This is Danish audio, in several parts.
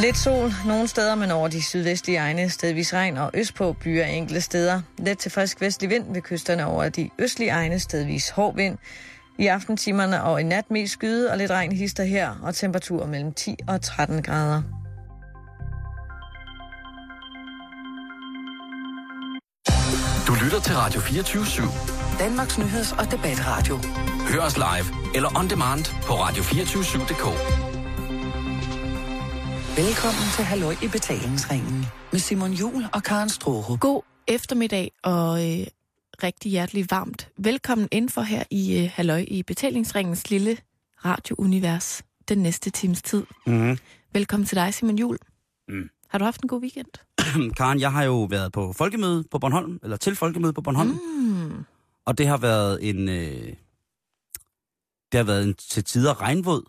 Lidt sol nogle steder, men over de sydvestlige egne stedvis regn og østpå byer enkelte steder. Let til frisk vestlig vind ved kysterne over de østlige egne stedvis hård vind. I aftentimerne og i nat mest skyde og lidt regn hister her, og temperatur mellem 10 og 13 grader. Du lytter til Radio 24 /7. Danmarks nyheds- og debatradio. Hør os live eller on demand på radio247.dk. Velkommen til Halløj i betalingsringen med Simon Jul og Karen Strohrup. God eftermiddag og øh, rigtig hjertelig varmt. Velkommen indenfor her i øh, Halløj i betalingsringens lille radiounivers den næste times tid. Mm. Velkommen til dig, Simon Jul. Mm. Har du haft en god weekend? Karen, jeg har jo været på folkemøde på Bornholm, eller til folkemøde på Bornholm, Mm. og det har været en, øh, det har været en til tider regnvåd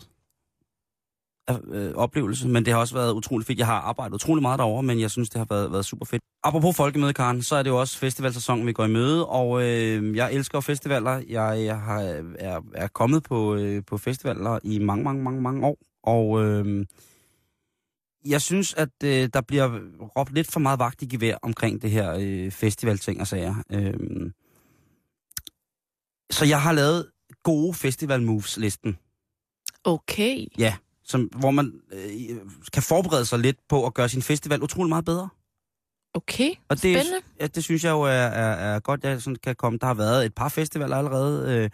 øh, oplevelse, men det har også været utrolig fedt. Jeg har arbejdet utrolig meget derovre, men jeg synes, det har været, været super fedt. Apropos folkemøde, Karen, så er det jo også festivalsæsonen, vi går i møde, og øh, jeg elsker festivaler. Jeg, jeg har, er, er kommet på, øh, på festivaler i mange, mange, mange, mange år, og øh, jeg synes, at øh, der bliver råbt lidt for meget vagt i gevær omkring det her øh, festivalting og sager. Øh, så jeg har lavet gode festival moves listen. Okay. Ja, som, hvor man øh, kan forberede sig lidt på at gøre sin festival utrolig meget bedre. Okay. Og det, Spændende. Ja, det synes jeg jo er, er, er godt, jeg sådan kan komme. Der har været et par festivaler allerede, øh,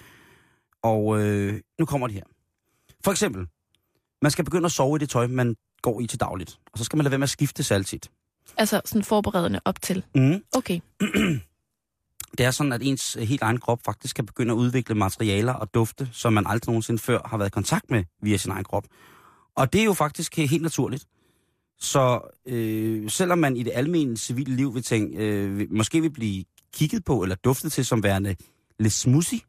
og øh, nu kommer de her. For eksempel, man skal begynde at sove i det tøj, man går i til dagligt. Og så skal man lade være med at skifte sig altid. Altså sådan forberedende op til. Mm. Okay. Det er sådan, at ens øh, helt egen krop faktisk kan begynde at udvikle materialer og dufte, som man aldrig nogensinde før har været i kontakt med via sin egen krop. Og det er jo faktisk øh, helt naturligt. Så øh, selvom man i det almindelige civile liv vil tænke, øh, måske vil blive kigget på eller duftet til som værende lidt smoothie,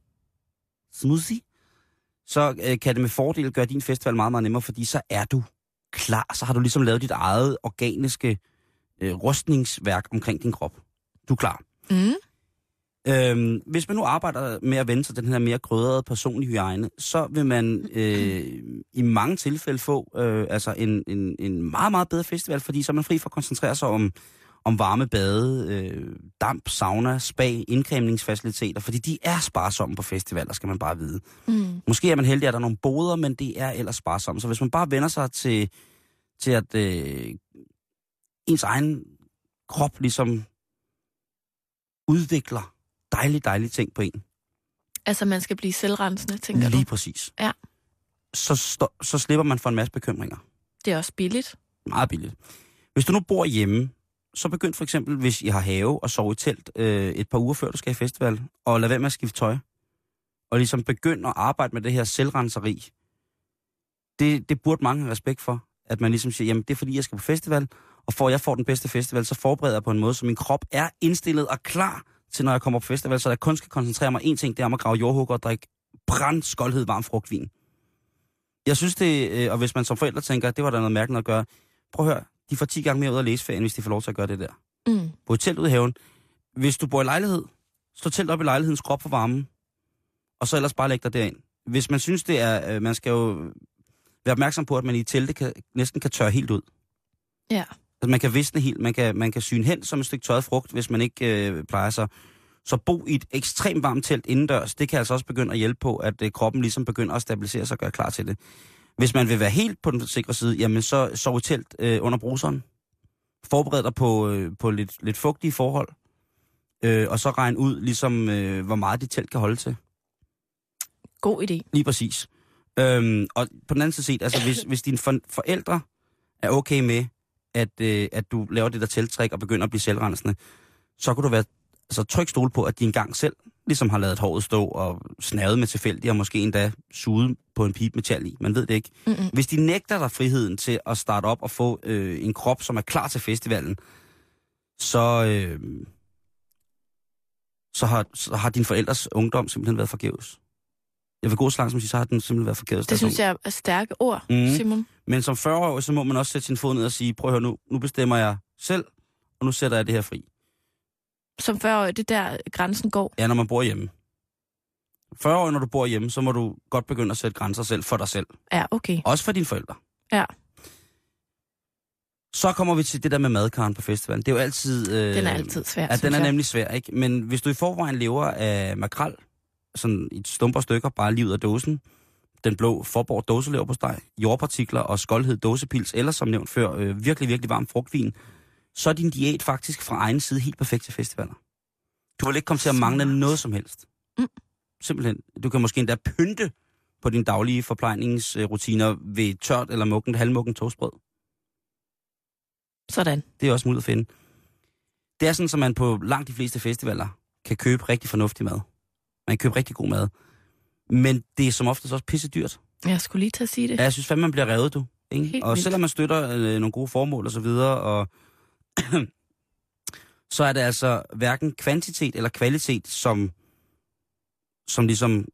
smoothie så øh, kan det med fordel gøre din festival meget, meget nemmere, fordi så er du klar. Så har du ligesom lavet dit eget organiske øh, rustningsværk omkring din krop. Du er klar. Mm. Øhm, hvis man nu arbejder med at vende sig den her mere krydrede personlige hygiejne, så vil man øh, i mange tilfælde få øh, altså en, en, en meget, meget bedre festival, fordi så er man fri for at koncentrere sig om, om varme bade, øh, damp, sauna, spa, indkræmningsfaciliteter, fordi de er sparsomme på festivaler, skal man bare vide. Mm. Måske er man heldig, at der er nogle boder, men det er ellers sparsomme. Så hvis man bare vender sig til, til at øh, ens egen krop ligesom udvikler dejlige, dejlige ting på en. Altså man skal blive selvrensende, tænker Lige du? præcis. Ja. Så, stå, så slipper man for en masse bekymringer. Det er også billigt. Meget billigt. Hvis du nu bor hjemme, så begynd for eksempel, hvis I har have og sove i telt øh, et par uger før du skal i festival, og lad være med at skifte tøj. Og ligesom begynd at arbejde med det her selvrenseri. Det, det burde mange have respekt for. At man ligesom siger, jamen det er fordi, jeg skal på festival, og for at jeg får den bedste festival, så forbereder jeg på en måde, så min krop er indstillet og klar til, når jeg kommer på festival, så jeg kun skal koncentrere mig en ting, det er om at grave jordhugger og drikke brandskoldhed varm frugtvin. Jeg synes det, øh, og hvis man som forældre tænker, det var der noget mærkeligt at gøre, prøv at høre, de får 10 gange mere ud af læseferien, hvis de får lov til at gøre det der. Mm. På et telt ude i haven. Hvis du bor i lejlighed, så telt op i lejlighedens krop for varmen, og så ellers bare læg dig derind. Hvis man synes, det er, øh, man skal jo være opmærksom på, at man i et telte kan, næsten kan tørre helt ud. Ja. Altså, man kan visne helt, man kan, man kan syne hen som et stykke tørret frugt, hvis man ikke øh, plejer sig. Så bo i et ekstremt varmt telt indendørs, det kan altså også begynde at hjælpe på, at øh, kroppen ligesom begynder at stabilisere sig og gøre klar til det. Hvis man vil være helt på den sikre side, jamen så sov i telt øh, under bruseren. Forbered dig på, øh, på lidt, lidt fugtige forhold. Øh, og så regn ud, ligesom, øh, hvor meget dit telt kan holde til. God idé. Lige præcis. Øhm, og på den anden side set, altså hvis, hvis dine for, forældre er okay med, at, øh, at du laver det der telttræk og begynder at blive selvrensende, så kunne du være altså, tryg stole på, at de engang selv ligesom har lavet håret stå og snavet med tilfældigt, og måske endda suget på en pipe metal i. Man ved det ikke. Mm-mm. Hvis de nægter dig friheden til at starte op og få øh, en krop, som er klar til festivalen, så, øh, så, har, så har din forældres ungdom simpelthen været forgæves. Jeg vil gå så langt som at sige, så har den simpelthen været forgæves. Det synes jeg er stærke ord, mm. Simon. Men som 40 så må man også sætte sin fod ned og sige, prøv at høre nu, nu bestemmer jeg selv, og nu sætter jeg det her fri. Som før det er der grænsen går. Ja, når man bor hjemme. 40 år, når du bor hjemme, så må du godt begynde at sætte grænser selv for dig selv. Ja, okay. Også for dine forældre. Ja. Så kommer vi til det der med madkaren på festivalen. Det er jo altid... Øh, Den er altid svær, Ja, den er jeg. nemlig svær, ikke? Men hvis du i forvejen lever af makrel, sådan i stumper stykker, bare lige ud af dåsen, den blå Forborg dåselever på steg, jordpartikler og skoldhed dåsepils, eller som nævnt før, øh, virkelig, virkelig varm frugtvin, så er din diæt faktisk fra egen side helt perfekt til festivaler. Du vil ikke komme til at mangle noget som helst. Mm. Simpelthen. Du kan måske endda pynte på dine daglige forplejningsrutiner ved tørt eller mukken, halvmukken toastbrød. Sådan. Det er også muligt at finde. Det er sådan, at man på langt de fleste festivaler kan købe rigtig fornuftig mad. Man kan købe rigtig god mad. Men det er som oftest også pisse dyrt. Jeg skulle lige til at sige det. Ja, jeg synes fandme, man bliver revet, du. Ikke? Helt Og vildt. selvom man støtter øh, nogle gode formål og så videre, og så er det altså hverken kvantitet eller kvalitet, som, som ligesom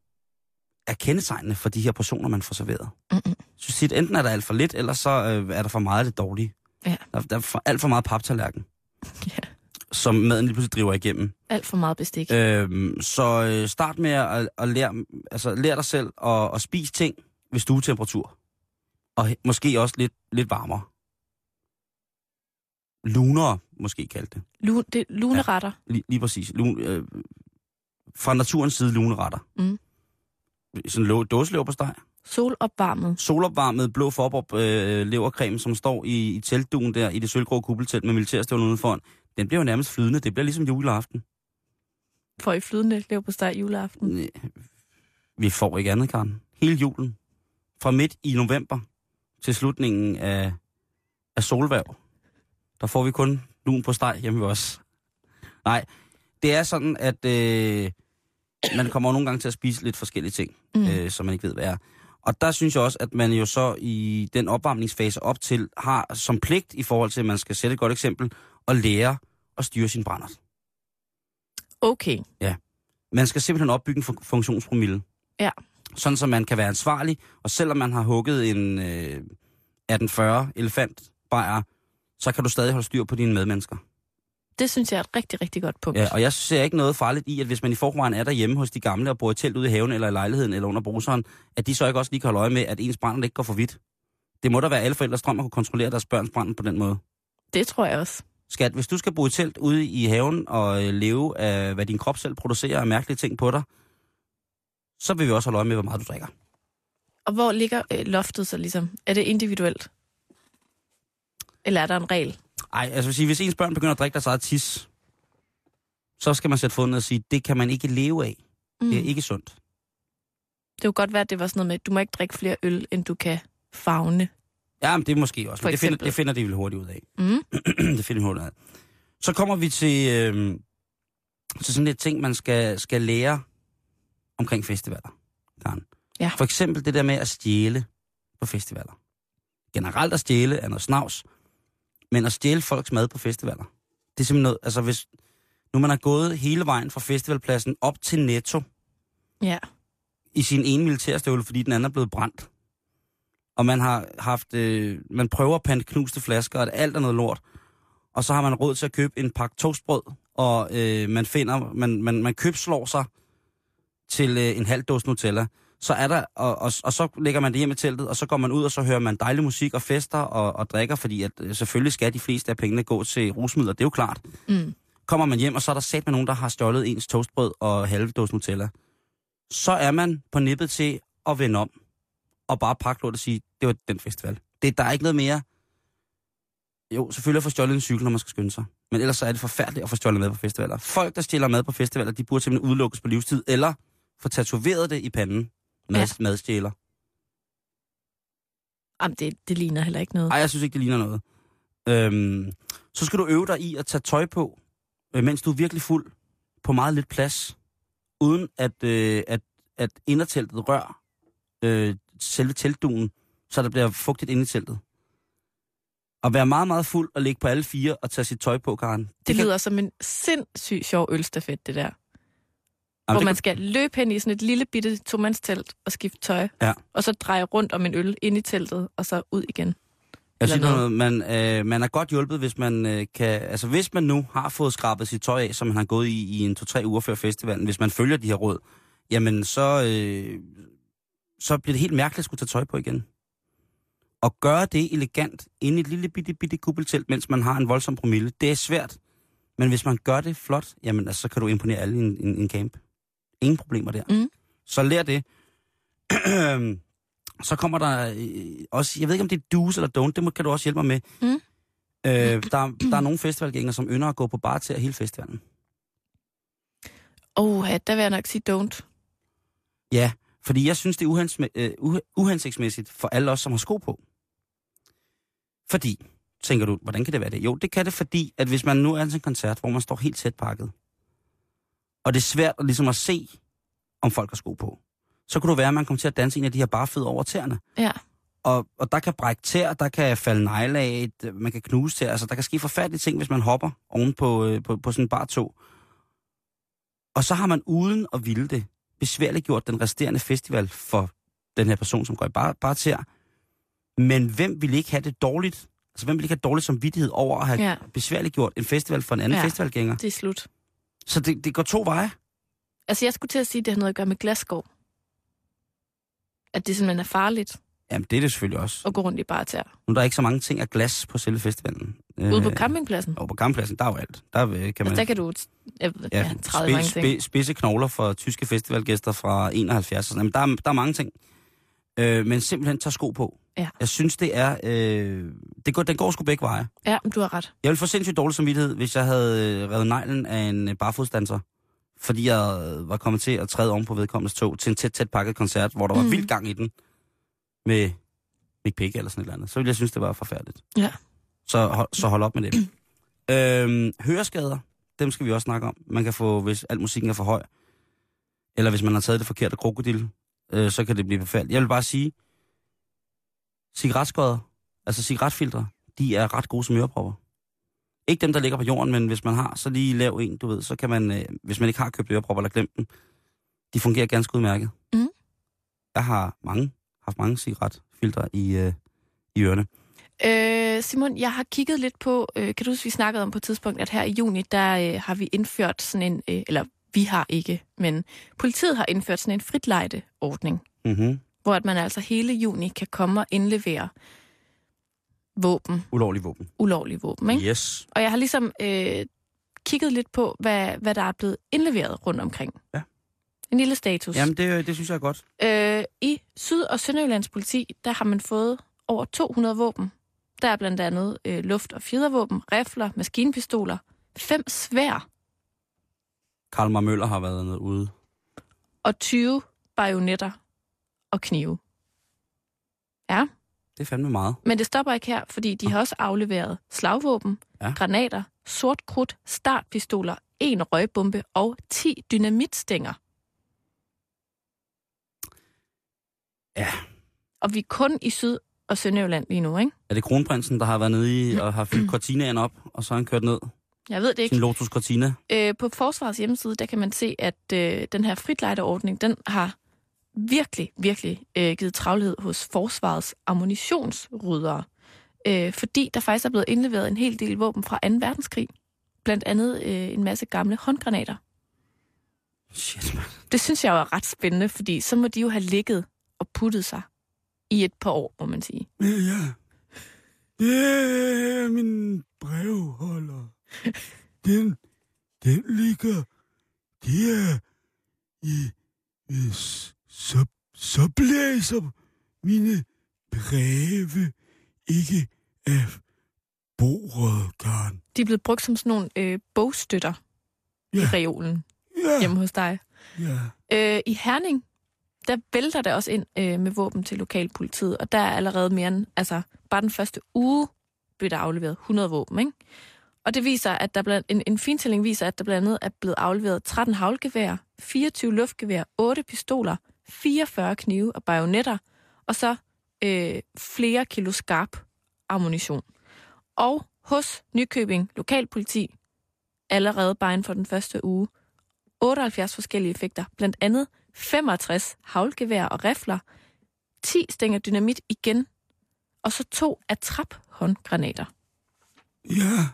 er kendetegnende for de her portioner, man får serveret. Mm-mm. Så tit, enten er der alt for lidt, eller så øh, er der for meget af det dårlige. Ja. Der, der er for, alt for meget paptallerken, Ja. Som maden lige pludselig driver igennem. Alt for meget bestik. Øhm, så øh, start med at, at lære, altså, lære dig selv at, at spise ting ved stuetemperatur. Og måske også lidt, lidt varmere. Lunere, måske kaldt det. Lu, det luneretter. Lige, lige præcis. Lun, øh, fra naturens side luneretter. Mm. Sådan lå, dåselever på steg. Solopvarmet. Solopvarmet blå forborg øh, levercreme, som står i, i teltduen der i det sølvgrå kuppeltelt med militærstøvlen udenfor. Den bliver jo nærmest flydende. Det bliver ligesom juleaften. For i flydende lever på steg juleaften. Næh, Vi får ikke andet, Karen. Hele julen. Fra midt i november til slutningen af, af solværv. Der får vi kun lun på steg hjemme ved os. Nej, det er sådan, at øh, man kommer nogle gange til at spise lidt forskellige ting, mm. øh, som man ikke ved, hvad er. Og der synes jeg også, at man jo så i den opvarmningsfase op til, har som pligt i forhold til, at man skal sætte et godt eksempel, at lære at styre sin brændert. Okay. Man skal simpelthen opbygge en fun- funktionspromille. Ja. Sådan, så man kan være ansvarlig, og selvom man har hugget en øh, 1840 elefant bajer, så kan du stadig holde styr på dine medmennesker. Det synes jeg er et rigtig, rigtig godt punkt. Ja, og jeg ser ikke noget farligt i, at hvis man i forvejen er derhjemme hos de gamle og bor i telt ude i haven eller i lejligheden eller under bruseren, at de så ikke også lige kan holde øje med, at ens brænder ikke går for vidt. Det må da være alle forældres drøm at kunne kontrollere deres børns brand på den måde. Det tror jeg også. Skat, hvis du skal bo i telt ude i haven og øh, leve af, hvad din krop selv producerer af mærkelige ting på dig, så vil vi også holde øje med, hvor meget du drikker. Og hvor ligger øh, loftet så ligesom? Er det individuelt? Eller er der en regel? Ej, altså sige, hvis ens børn begynder at drikke deres eget tis, så skal man sætte foden ned og sige, det kan man ikke leve af. Mm. Det er ikke sundt. Det kunne godt være, at det var sådan noget med, at du må ikke drikke flere øl, end du kan fagne. Ja, men det er måske også. Det, finder, det finder de vel hurtigt ud af. Mm. det finder vi hurtigt ud af. Så kommer vi til, øh, til sådan lidt ting, man skal, skal lære omkring festivaler. Karen. Ja. For eksempel det der med at stjæle på festivaler. Generelt at stjæle er noget snavs, men at stjæle folks mad på festivaler, det er simpelthen noget, altså hvis nu man har gået hele vejen fra festivalpladsen op til Netto Ja. i sin ene militærstøvle, fordi den anden er blevet brændt, og man har haft, øh, man prøver at pante knuste flasker, og alt er noget lort, og så har man råd til at købe en pakke toastbrød, og øh, man finder, man, man, man købslår sig til øh, en halv dåse Nutella, så er der, og, og, og så lægger man det hjem i teltet, og så går man ud, og så hører man dejlig musik og fester og, og drikker, fordi at, øh, selvfølgelig skal de fleste af pengene gå til rusmidler, det er jo klart. Mm. Kommer man hjem, og så er der sat med nogen, der har stjålet ens toastbrød og halve dåse Nutella. Så er man på nippet til at vende om, og bare pakke lort og sige, det var den festival. Det, der er ikke noget mere. Jo, selvfølgelig at få stjålet en cykel, når man skal skynde sig. Men ellers så er det forfærdeligt at få stjålet mad på festivaler. Folk, der stjæler mad på festivaler, de burde simpelthen udelukkes på livstid, eller få tatoveret det i panden. Mad, Ja. Madstjæler. Jamen, det, det ligner heller ikke noget. Ej, jeg synes ikke, det ligner noget. Øhm, så skal du øve dig i at tage tøj på, øh, mens du er virkelig fuld, på meget lidt plads, uden at, øh, at, at inderteltet rør øh, selve teltduen, så der bliver fugtigt inde i teltet. At være meget, meget fuld og ligge på alle fire og tage sit tøj på, Karen. Det, det lyder som en sindssygt sjov ølstafet, det der. Jamen, hvor man kan- skal løbe hen i sådan et lille bitte tomandstelt og skifte tøj. Ja. Og så dreje rundt om en øl ind i teltet, og så ud igen. Jeg siger noget, man, øh, man er godt hjulpet, hvis man øh, kan... Altså, hvis man nu har fået skrabet sit tøj af, som man har gået i i en to-tre uger før festivalen, hvis man følger de her råd, jamen så, øh, så bliver det helt mærkeligt at skulle tage tøj på igen. At gøre det elegant inde i et lille bitte, bitte kuppeltelt, mens man har en voldsom promille, det er svært. Men hvis man gør det flot, jamen altså, så kan du imponere alle i en, en, en camp. Ingen problemer der. Mm. Så lær det. så kommer der øh, også, jeg ved ikke om det er do's eller don't, det må, kan du også hjælpe mig med. Mm. Øh, der, der er nogle festivalgængere, som ynder at gå på bar til hele festivalen. Åh, ja, der vil jeg nok sige don't. Ja, fordi jeg synes, det er uhensme, øh, uh, uhensigtsmæssigt for alle os, som har sko på. Fordi, tænker du, hvordan kan det være det? Jo, det kan det, fordi at hvis man nu er til en koncert, hvor man står helt tæt pakket, og det er svært at, ligesom at se, om folk har sko på, så kunne det være, at man kommer til at danse en af de her bare fødder over tæerne. Ja. Og, og der kan brække tær, der kan falde negle af, et- man kan knuse tær, altså der kan ske forfærdelige ting, hvis man hopper oven på, øh, på, på sådan en bar tog. Og så har man uden at ville det, besværligt gjort den resterende festival for den her person, som går i bar, bar tær. Men hvem vil ikke have det dårligt? Altså hvem vil ikke have dårligt samvittighed over at have Ja. besværligt gjort en festival for en anden Ja. festivalgænger? Det er slut. Så det, det går to veje. Altså, jeg skulle til at sige, at det har noget at gøre med glasskov. At det simpelthen er farligt Jamen det er det selvfølgelig også. at gå rundt i bare tær. Nu er der ikke så mange ting af glas på selve festivalen. Ude på Øh, campingpladsen. Og på campingpladsen, der er jo alt. Der øh, kan man... Altså, der kan du... Jeg ja, Ja, 30 mange spi, spi, spidse knogler for tyske festivalgæster fra 71. og sådan. Jamen, der, er, der er mange ting. Øh, men simpelthen tage sko på. Ja. Jeg synes, det er... Øh, det går, den går sgu begge veje. Ja, men du har ret. Jeg ville få sindssygt dårlig samvittighed, hvis jeg havde øh, revet neglen af en øh, barfodsdanser. Fordi jeg øh, var kommet til at træde om på vedkommendes tog til en tæt, tæt pakket koncert, hvor der var mm. vild gang i den. Med Big Pig eller sådan et eller andet. Så ville jeg synes, det var forfærdeligt. Ja. Så, hold, så hold op med det. øhm, høreskader, dem skal vi også snakke om. Man kan få, hvis al musikken er for høj, eller hvis man har taget det forkerte krokodil, øh, så kan det blive befaldt. Jeg vil bare sige, cigaretskåder, altså cigaretfiltre, de er ret gode som ørepropper. Ikke dem, der ligger på jorden, men hvis man har, så lige lav en, du ved, så kan man, øh, hvis man ikke har købt ørepropper eller glemt dem, de fungerer ganske udmærket. Mhm. Jeg har mange, haft mange cigaretfiltre i, øh, i ørerne. Øh, Simon, jeg har kigget lidt på, øh, kan du huske, vi snakkede om på et tidspunkt, at her i juni, der øh, har vi indført sådan en, øh, eller vi har ikke, men politiet har indført sådan en fritlejdeordning, Mm-hmm. hvor at man altså hele juni kan komme og indlevere våben, Ulovlig våben. ulovlige våben. Ikke? Yes. Og jeg har ligesom øh, kigget lidt på, hvad, hvad der er blevet indleveret rundt omkring. Ja. En lille status. Jamen, det, det synes jeg er godt. Øh, I Syd- og Sønderjyllands politi, der har man fået over 200 våben. Der er blandt andet øh, luft- og fjedervåben, rifler, maskinpistoler, fem svær Karl Møller har været noget ude. og 20 bajonetter og knive. Ja, Det er fandme meget. men det stopper ikke her, fordi de har også afleveret slagvåben, Ja. granater, sort krudt, startpistoler, en røgbombe og 10 dynamitstænger. Ja. Og vi er kun i Syd- og Sønderjylland lige nu, ikke? Er det kronprinsen, der har været nede i og har fyldt Cortinaen op, og så har han kørt ned? Jeg ved det ikke. Sin Lotus Cortina. Øh, på Forsvarets hjemmeside, der kan man se, at øh, den her fritlejdeordning, den har virkelig, virkelig øh, givet travlhed hos Forsvarets ammunitionsryddere. Øh, fordi der faktisk er blevet indleveret en hel del våben fra 2. verdenskrig. Blandt andet øh, en masse gamle håndgranater. Shit, man. Det synes jeg er ret spændende, fordi så må de jo have ligget og puttet sig i et par år, må man sige. Ja, ja. Det er min brevholder. Den, den ligger der i, så, så blæser mine breve ikke af bordet, Karen. De er blevet brugt som sådan nogle øh, bogstøtter ja. i reolen Ja, hjemme hos dig. ja. Øh, I Herning, der vælter det også ind øh, med våben til lokalpolitiet, og der er allerede mere end, altså bare den første uge blev der afleveret 100 våben, ikke? Og det viser, at der blandt, en, en fintælling viser, at der blandt andet er blevet afleveret 13 havlgevær, 24 luftgevær, 8 pistoler, 44 knive og bajonetter, og så øh, flere kilo skarp ammunition. Og hos Nykøbing Lokalpoliti, allerede bare inden for den første uge, 78 forskellige effekter, blandt andet 65 havlgevær og rifler, 10 stænger dynamit igen, og så to attrap håndgranater. Ja.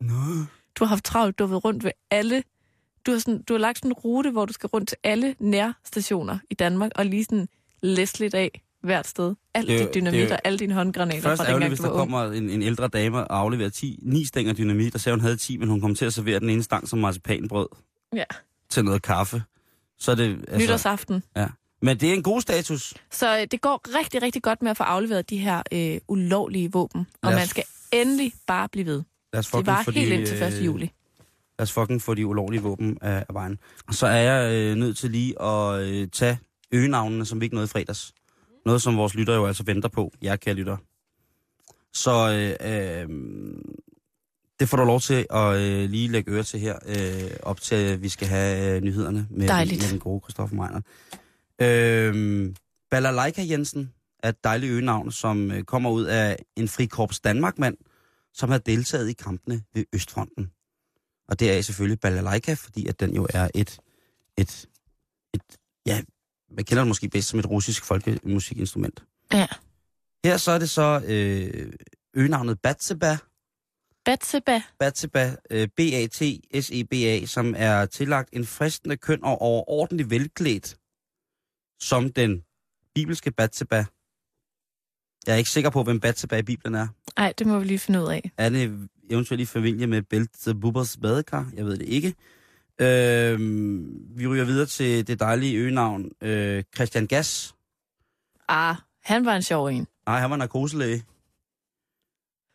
Nå. Du har haft travlt, du har været rundt ved alle. Du har, sådan, du har lagt sådan en rute, hvor du skal rundt til alle nærstationer i Danmark og lige sådan læse lidt af, hvert sted. Alt Det dit dynamit det og alle dine håndgranater Først fra dengang, hvis der kommer en, en ældre dame og afleverer 10, 9 stænger dynamit, og sagde, hun havde 10, men hun kom til at servere den ene stang som marcipanbrød Ja. til noget kaffe. Så er det, altså, Nytårsaften. men det er en god status. Så øh, det går rigtig, rigtig godt med at få afleveret de her øh, ulovlige våben. Og man skal endelig bare blive ved. Lad os Det var få helt de, ind til 1. øh, juli. Lad os fucking få de ulovlige våben af, af vejen. Og så er jeg øh, nødt til lige at øh, tage øgenavnene, som vi ikke nåede i fredags. Noget, som vores lytter jo altså venter på. Jeg kære lytter. Så øh, øh, det får du lov til at øh, lige lægge øre til her, øh, op til at vi skal have øh, nyhederne med, Dejligt. med den gode Christoffer Meiner. Øh, Balalaika Jensen er et dejligt øgenavn, som øh, kommer ud af en frikorps Danmark-mand, som har deltaget i kampene ved Østfronten. Og det er selvfølgelig balalaika, fordi at den jo er et, et, et ja, man kender det måske bedst som et russisk folkemusikinstrument. Ja. Her så er det så øh, øgenavnet Batseba, Batseba. Batseba, øh, B-A-T-S-E-B-A, som er tillagt en fristende køn og overordentligt velklædt, som den bibelske Batseba. Jeg er ikke sikker på, hvem Batseba i Bibelen er. Nej, det må vi lige finde ud af. Er det eventuelt i familie med Belzebubers badekar? Jeg ved det ikke. Øh, vi ryger videre til det dejlige øgenavn øh, Christian Gas. Ah, han var en sjov en. Nej, han var narkoselæge.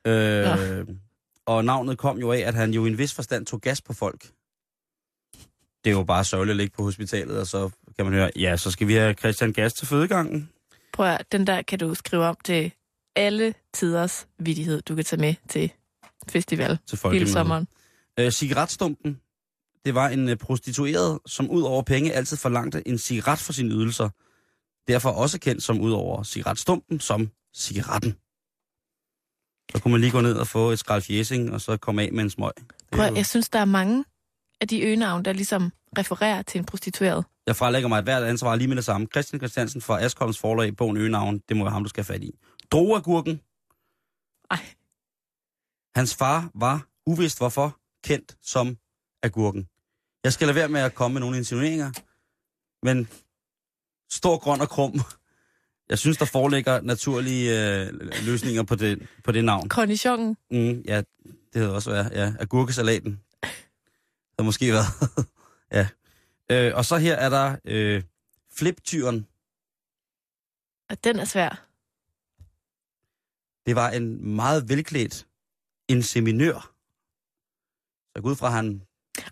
Øh, og navnet kom jo af, at han jo i en vis forstand tog gas på folk. Det er jo bare sørgeligt at ligge på hospitalet, og så kan man høre, ja, så skal vi have Christian Gas til fødegangen. Prøv at, den der kan du skrive om til alle tiders vidighed, du kan tage med til festival Til hele sommeren. Øh, cigaretstumpen, det var en øh, prostitueret, som ud over penge altid forlangte en cigaret for sine ydelser. Derfor også kendt som ud over cigaretstumpen som cigaretten. Så kunne man lige gå ned og få et skrald fjæsing, og så komme af med en smøg. Prøv, jo- jeg synes, der er mange af de øgenavn, der ligesom refererer til en prostitueret. Jeg frelægger mig et hvert ansvar lige med det samme. Christian Christiansen fra Askholms forlag på en øgenavn, det må være ham, du skal have fat i. Droagurken. Ej. Hans far var, uvist hvorfor, kendt som agurken. Jeg skal lade være med at komme med nogle insinueringer, men stor, grøn og krum. Jeg synes, der foreligger naturlige øh, løsninger på det, på det navn. Cornichonen. Mm, ja, det havde også været, ja, agurkesalaten. Det havde måske været, ja. Øh, og så her er der øh, fliptyren. Og den er svær. Det var en meget velklædt inseminør. Så ud fra, han,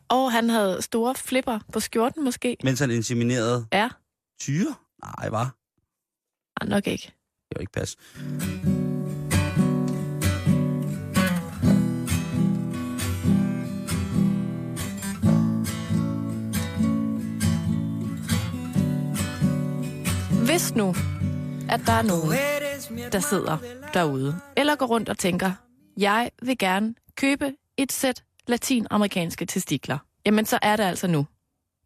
Og han havde store flipper på skjorten måske. mens han inseminerede Ja, tyre. Nej, var. Ah, nok ikke. Det var ikke pas. Hvis nu, at der er nogen, der sidder derude, eller går rundt og tænker, jeg vil gerne købe et sæt latinamerikanske testikler, jamen så er det altså nu,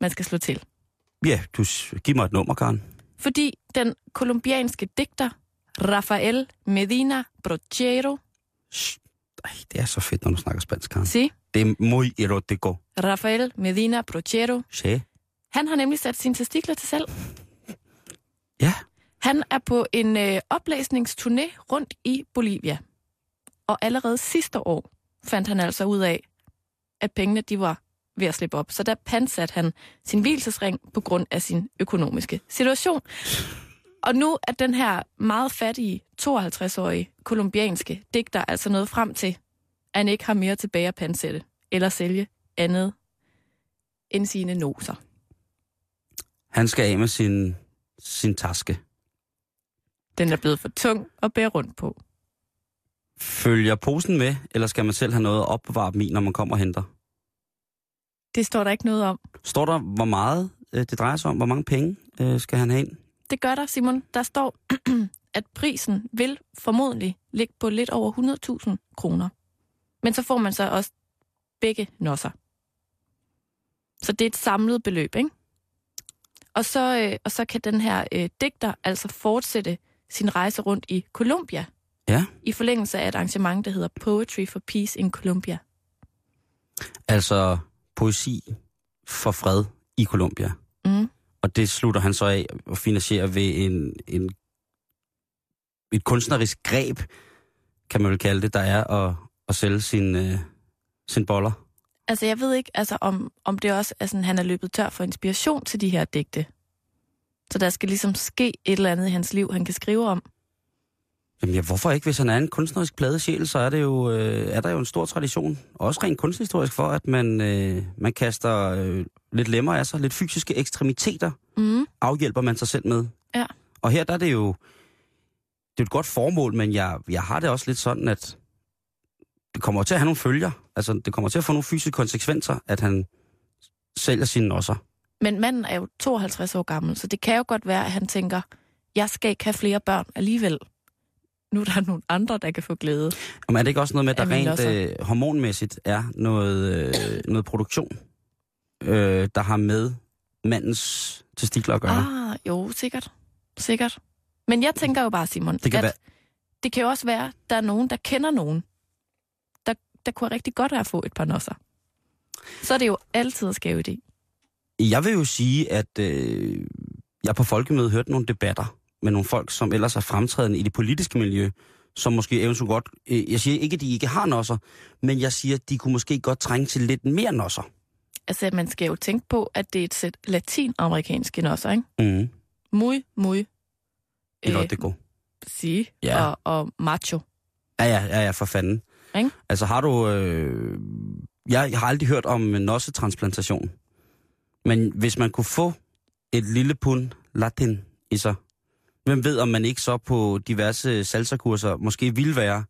man skal slå til. Ja, du giv mig et nummer, Karen. Fordi den kolumbianske digter Rafael Medina Brochero. Ej, det er så fedt, når du snakker spansk, Karen. si, Det er muy erotico. Rafael Medina Brochero, Se. han har nemlig sat sine testikler til salg. Ja, Han er på en øh, oplæsningsturné rundt i Bolivia. Og allerede sidste år fandt han altså ud af, at pengene de var ved at slippe op. Så der pansatte han sin hvilesesring på grund af sin økonomiske situation. Og nu er den her meget fattige 52-årige kolumbianske digter altså nået frem til, at han ikke har mere tilbage at pansætte eller sælge andet end sine noser. han skal af med sin, sin taske. Den er blevet for tung at bære rundt på. Følger posen med, eller skal man selv have noget at opbevare dem i, når man kommer og henter? Det står der ikke noget om. Står der, hvor meget øh, det drejer sig om? Hvor mange penge øh, skal han have ind? Det gør der, Simon. Der står, at prisen vil formodentlig ligge på lidt over 100.000 kroner. Men så får man så også begge nosser. Så det er et samlet beløb, ikke? Og så, øh, og så kan den her øh, digter altså fortsætte sin rejse rundt i Colombia. Ja. I forlængelse af et arrangement, der hedder Poetry for Peace in Colombia. Altså poesi for fred i Colombia. Mm. Og det slutter han så af og finansierer ved en, en et kunstnerisk greb, kan man vel kalde det, der er at, at sælge sin, øh, sin boller. Altså, jeg ved ikke, altså, om, om det også er sådan, han er løbet tør for inspiration til de her digte. Så der skal ligesom ske et eller andet i hans liv, han kan skrive om. Jamen ja, hvorfor ikke? Hvis han er en kunstnerisk pladesjæl, så er, det jo, øh, er der jo en stor tradition, også rent kunsthistorisk, for at man, øh, man kaster øh, lidt lemmer af sig, lidt fysiske ekstremiteter, Mm. afhjælper man sig selv med. Ja. Og her der er det jo, det er et godt formål, men jeg, jeg har det også lidt sådan, at det kommer til at have nogle følger. Altså, det kommer til at få nogle fysiske konsekvenser, at han sælger sine nosser. Men manden er jo 52 år gammel, så det kan jo godt være, at han tænker, jeg skal ikke have flere børn alligevel. Nu er der nogle andre, der kan få glæde. Og er det ikke også noget med, at der rent øh, hormonmæssigt er noget, øh, noget produktion, øh, der har med mandens testikler at gøre? Ah, jo, sikkert. Sikkert. Men jeg tænker jo bare, Simon, Det kan at være- det kan jo også være, at der er nogen, der kender nogen, der, der kunne rigtig godt have at få et par nosser. Så er det jo altid at skæve idé. Jeg vil jo sige, at øh, jeg på folkemødet hørte nogle debatter med nogle folk, som ellers er fremtrædende i det politiske miljø, som måske eventuelt godt... Øh, jeg siger ikke, at de ikke har nosser, men jeg siger, at de kunne måske godt trænge til lidt mere nosser. Altså, man skal jo tænke på, at det er et sæt latinamerikanske nosser, ikke? Mm. Muy, muy, Erotico. sige, Ja. og, og macho. Ja, ja, ja, ja, for fanden. Ikke? Altså har du... Øh, jeg, jeg har aldrig hørt om nossetransplantation. Men hvis man kunne få et lille pund latin i sig, hvem ved, om man ikke så på diverse salsakurser måske ville være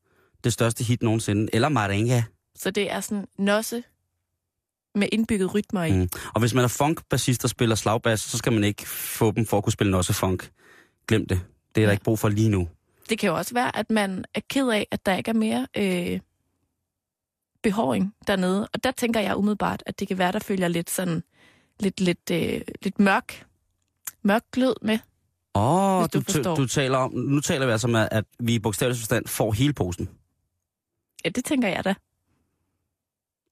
det største hit nogensinde, eller merengue. Så det er sådan nosse med indbygget rytmer i. Mm. Og hvis man er funk-bassist og spiller slagbas, så skal man ikke få dem for at kunne spille nosse-funk. Glem det. Det er der Ja. ikke brug for lige nu. Det kan jo også være, at man er ked af, at der ikke er mere øh, behåring dernede. Og der tænker jeg umiddelbart, at det kan være, der følger lidt sådan lidt, lidt, øh, lidt mørk, mørk glød med. Åh, Hvis du du, du, taler om, nu taler vi altså om, at vi i bogstavelig forstand får hele posen. Ja, det tænker jeg da.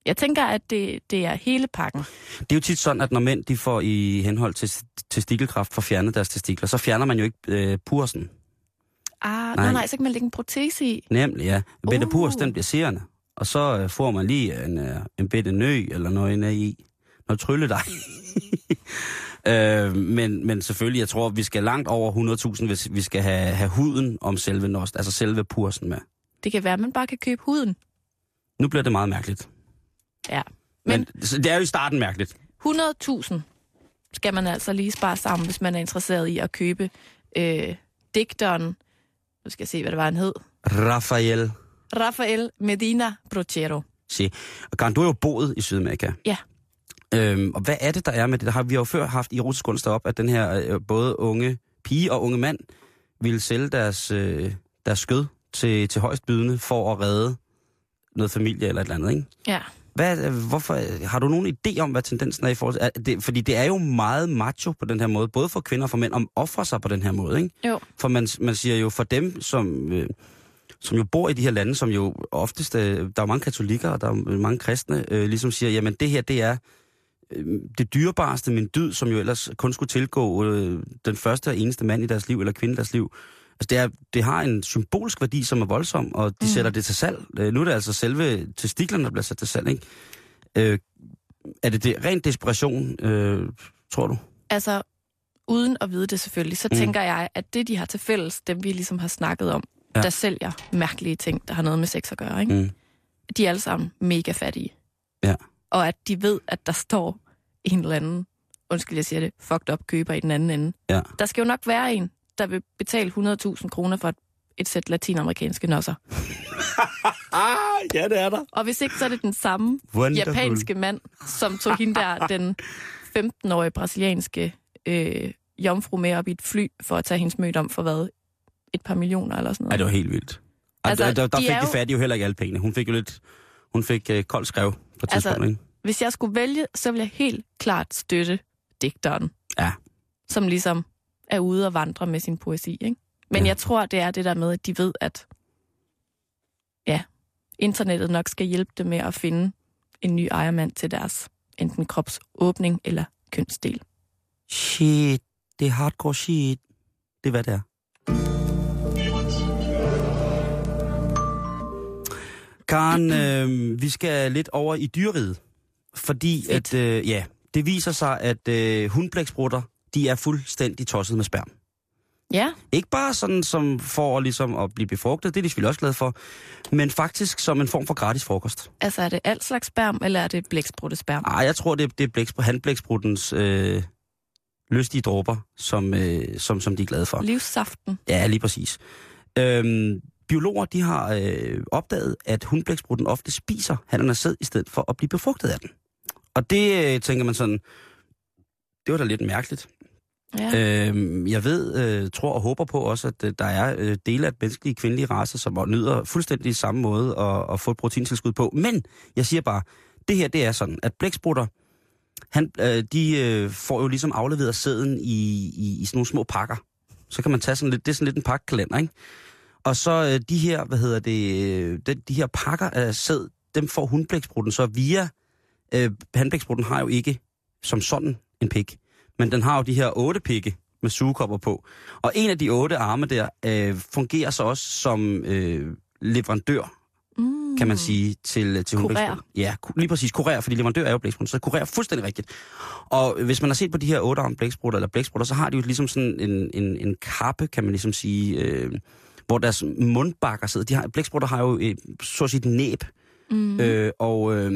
Jeg tænker, at det, det er hele pakken. Det er jo tit sådan, at når mænd de får i henhold til testikelkraft for fjernet deres testikler, så fjerner man jo ikke øh, pursen. Ah, nej. Nej. nej, så kan man lægge en protese i. Nemlig, ja. Bitte Uh. purs, den bliver serende. Og så øh, får man lige en, øh, en bitte nø eller noget inde i. Noget trylledej. øh, men, men selvfølgelig, jeg tror, vi skal langt over 100.000, hvis vi skal have, have huden om selve nost, altså selve pursen med. Det kan være, at man bare kan købe huden. Nu bliver det meget mærkeligt. Ja. Men, Men- det er jo i starten mærkeligt. 100.000 skal man altså lige spare sammen, hvis man er interesseret i at købe øh, digteren, nu skal jeg se, hvad det var, han hed, Rafael. Rafael Medina Brochero. Se. Og Karen, du har jo boet i Sydamerika. Ja. Øhm, og hvad er det, der er med det? Der har vi har jo før haft i erotisk kunst op, at den her øh, både unge pige og unge mand ville sælge deres, øh, deres skød til, til højst bydende for at redde noget familie eller et eller andet, ikke? Ja. Hvad, øh, hvorfor, har du nogen idé om, hvad tendensen er i forhold til? er Det, fordi det er jo meget macho på den her måde, både for kvinder og for mænd, om ofre sig på den her måde, ikke? Jo. For man, man siger jo, for dem, som, øh, som jo bor i de her lande, som jo oftest, øh, der er mange katolikker, og der er mange kristne, øh, ligesom siger, jamen det her, det er øh, det dyrebareste, min dyd, som jo ellers kun skulle tilgå øh, den første og eneste mand i deres liv, eller kvinde i deres liv. Altså det, er, det har en symbolsk værdi, som er voldsom, og de Mm. sætter det til salg. Øh, nu er det altså selve testiklerne, der bliver sat til salg, ikke? Øh, er det, det ren desperation, øh, tror du? Altså, uden at vide det selvfølgelig, så Mm. tænker jeg, at det, de har til fælles, dem vi ligesom har snakket om, ja. der sælger mærkelige ting, der har noget med sex at gøre, ikke? Mm. de er alle sammen mega fattige. Ja. Og at de ved, at der står en eller anden, undskyld jeg siger det, fucked up køber i den anden ende. Ja. Der skal jo nok være en, der vil betale 100.000 kroner for et, et sæt latinamerikanske nosser. Ja, det er der. Og hvis ikke, så er det den samme Wonderful. japanske mand, som tog hende der, den 15-årige brasilianske øh, jomfru med op i et fly, for at tage hendes møde om for hvad? Et par millioner eller sådan Ja, noget. det var helt vildt. Altså, Altså, der, der de fik de jo- fattige jo heller ikke alle pengene. Hun fik jo lidt... Hun fik øh, koldt skrev på et Altså, tidspunkt, ikke? Hvis jeg skulle vælge, så ville jeg helt klart støtte digteren. Ja. Som ligesom er ude og vandre med sin poesi, ikke? Men Ja. jeg tror, det er det der med, at de ved, at ja, internettet nok skal hjælpe dem med at finde en ny ejermand til deres enten kropsåbning eller kønsdel. Shit, det er hardcore shit. Det er, hvad det er. Karen, øh, vi skal lidt over i dyreriget. Fordi Fedt. at, øh, ja, det viser sig, at øh, hundblæksprutter, de er fuldstændig tosset med sperm. Ja, Ikke bare sådan som for ligesom at blive befrugtet, det er de selvfølgelig også glade for, men faktisk som en form for gratis frokost. altså er det alt slags sperm, eller er det blæksprutesperm? Ej, jeg tror, det er, det er blæks, handblækspruttens øh, lystige dråber, som, øh, som, som de er glade for. Livssaften. Ja, lige præcis. Øhm, biologer de har øh, opdaget, at hundblæksprutten ofte spiser hannerne sæd, i stedet for at blive befrugtet af den. Og det øh, tænker man sådan, det var da lidt mærkeligt. Ja. Øhm, jeg ved, øh, tror og håber på også, at øh, der er øh, dele af menneskelige kvindelige race, som nyder fuldstændig samme måde at, at få et proteintilskud på. Men jeg siger bare, det her det er sådan, at blæksprutter, han, øh, de øh, får jo ligesom afleveret sæden i, i, i sådan nogle små pakker. Så kan man tage sådan lidt, det er sådan lidt en pakkekalender, ikke? Og så øh, de her, hvad hedder det, øh, de, de her pakker af sæd, dem får hundblæksprutten så via, øh, handblæksprutten har jo ikke som sådan en pik, men den har jo de her otte pikke med sugekopper på. Og en af de otte arme der øh, fungerer så også som øh, leverandør, Mm. kan man sige, til, til Kurer. hundblæksprutten. Ja, lige præcis. Kurer, fordi leverandør er jo blæksprutten, så kurer fuldstændig rigtigt. Og hvis man har set på de her otte arme blæksprutter, eller blæksprutter, så har de jo ligesom sådan en, en, en kappe, kan man ligesom sige, øh, hvor deres mundbakker sidder. De har, blæksprutter har jo et, så et næb, Mm. Øh, og øh,